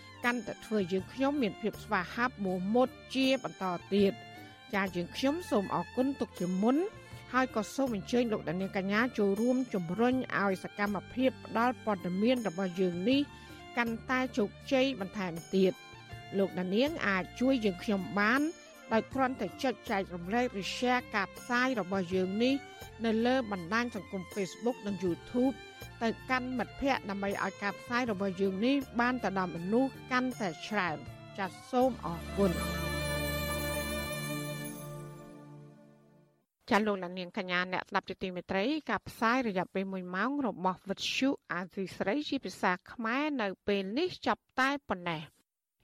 កាន់តែធ្វើយើងខ្ញុំមានភាពស្វាហាប់មោះមុតជាបន្តទៀតចាយើងខ្ញុំសូមអរគុណទុកជាមុនហើយក៏សូមអញ្ជើញលោកដានៀងកញ្ញាចូលរួមជំរុញឲ្យសកម្មភាពផ្ដល់ព័ត៌មានរបស់យើងនេះកាន់តែជោគជ័យបន្ថែមទៀតលោកដានៀងអាចជួយយើងខ្ញុំបាន ដោយគ្រាន់តែចុចចែករំលែកឬ share ការផ្សាយរបស់យើងនេះនៅលើបណ្ដាញសង្គម Facebook និង YouTube ទៅកាន់មិត្តភ័ក្តិដើម្បីឲ្យការផ្សាយរបស់យើងនេះបានទៅដល់មនុស្សកាន់តែច្រើនចាសសូមអរគុណចាលោកលាននាងកញ្ញាអ្នកស្ដាប់ជាទីមេត្រីការផ្សាយរយៈពេល1ម៉ោងរបស់វិទ្យុអាស៊ីស្រីជាភាសាខ្មែរនៅពេលនេះចាប់តែប៉ុណ្ណេះ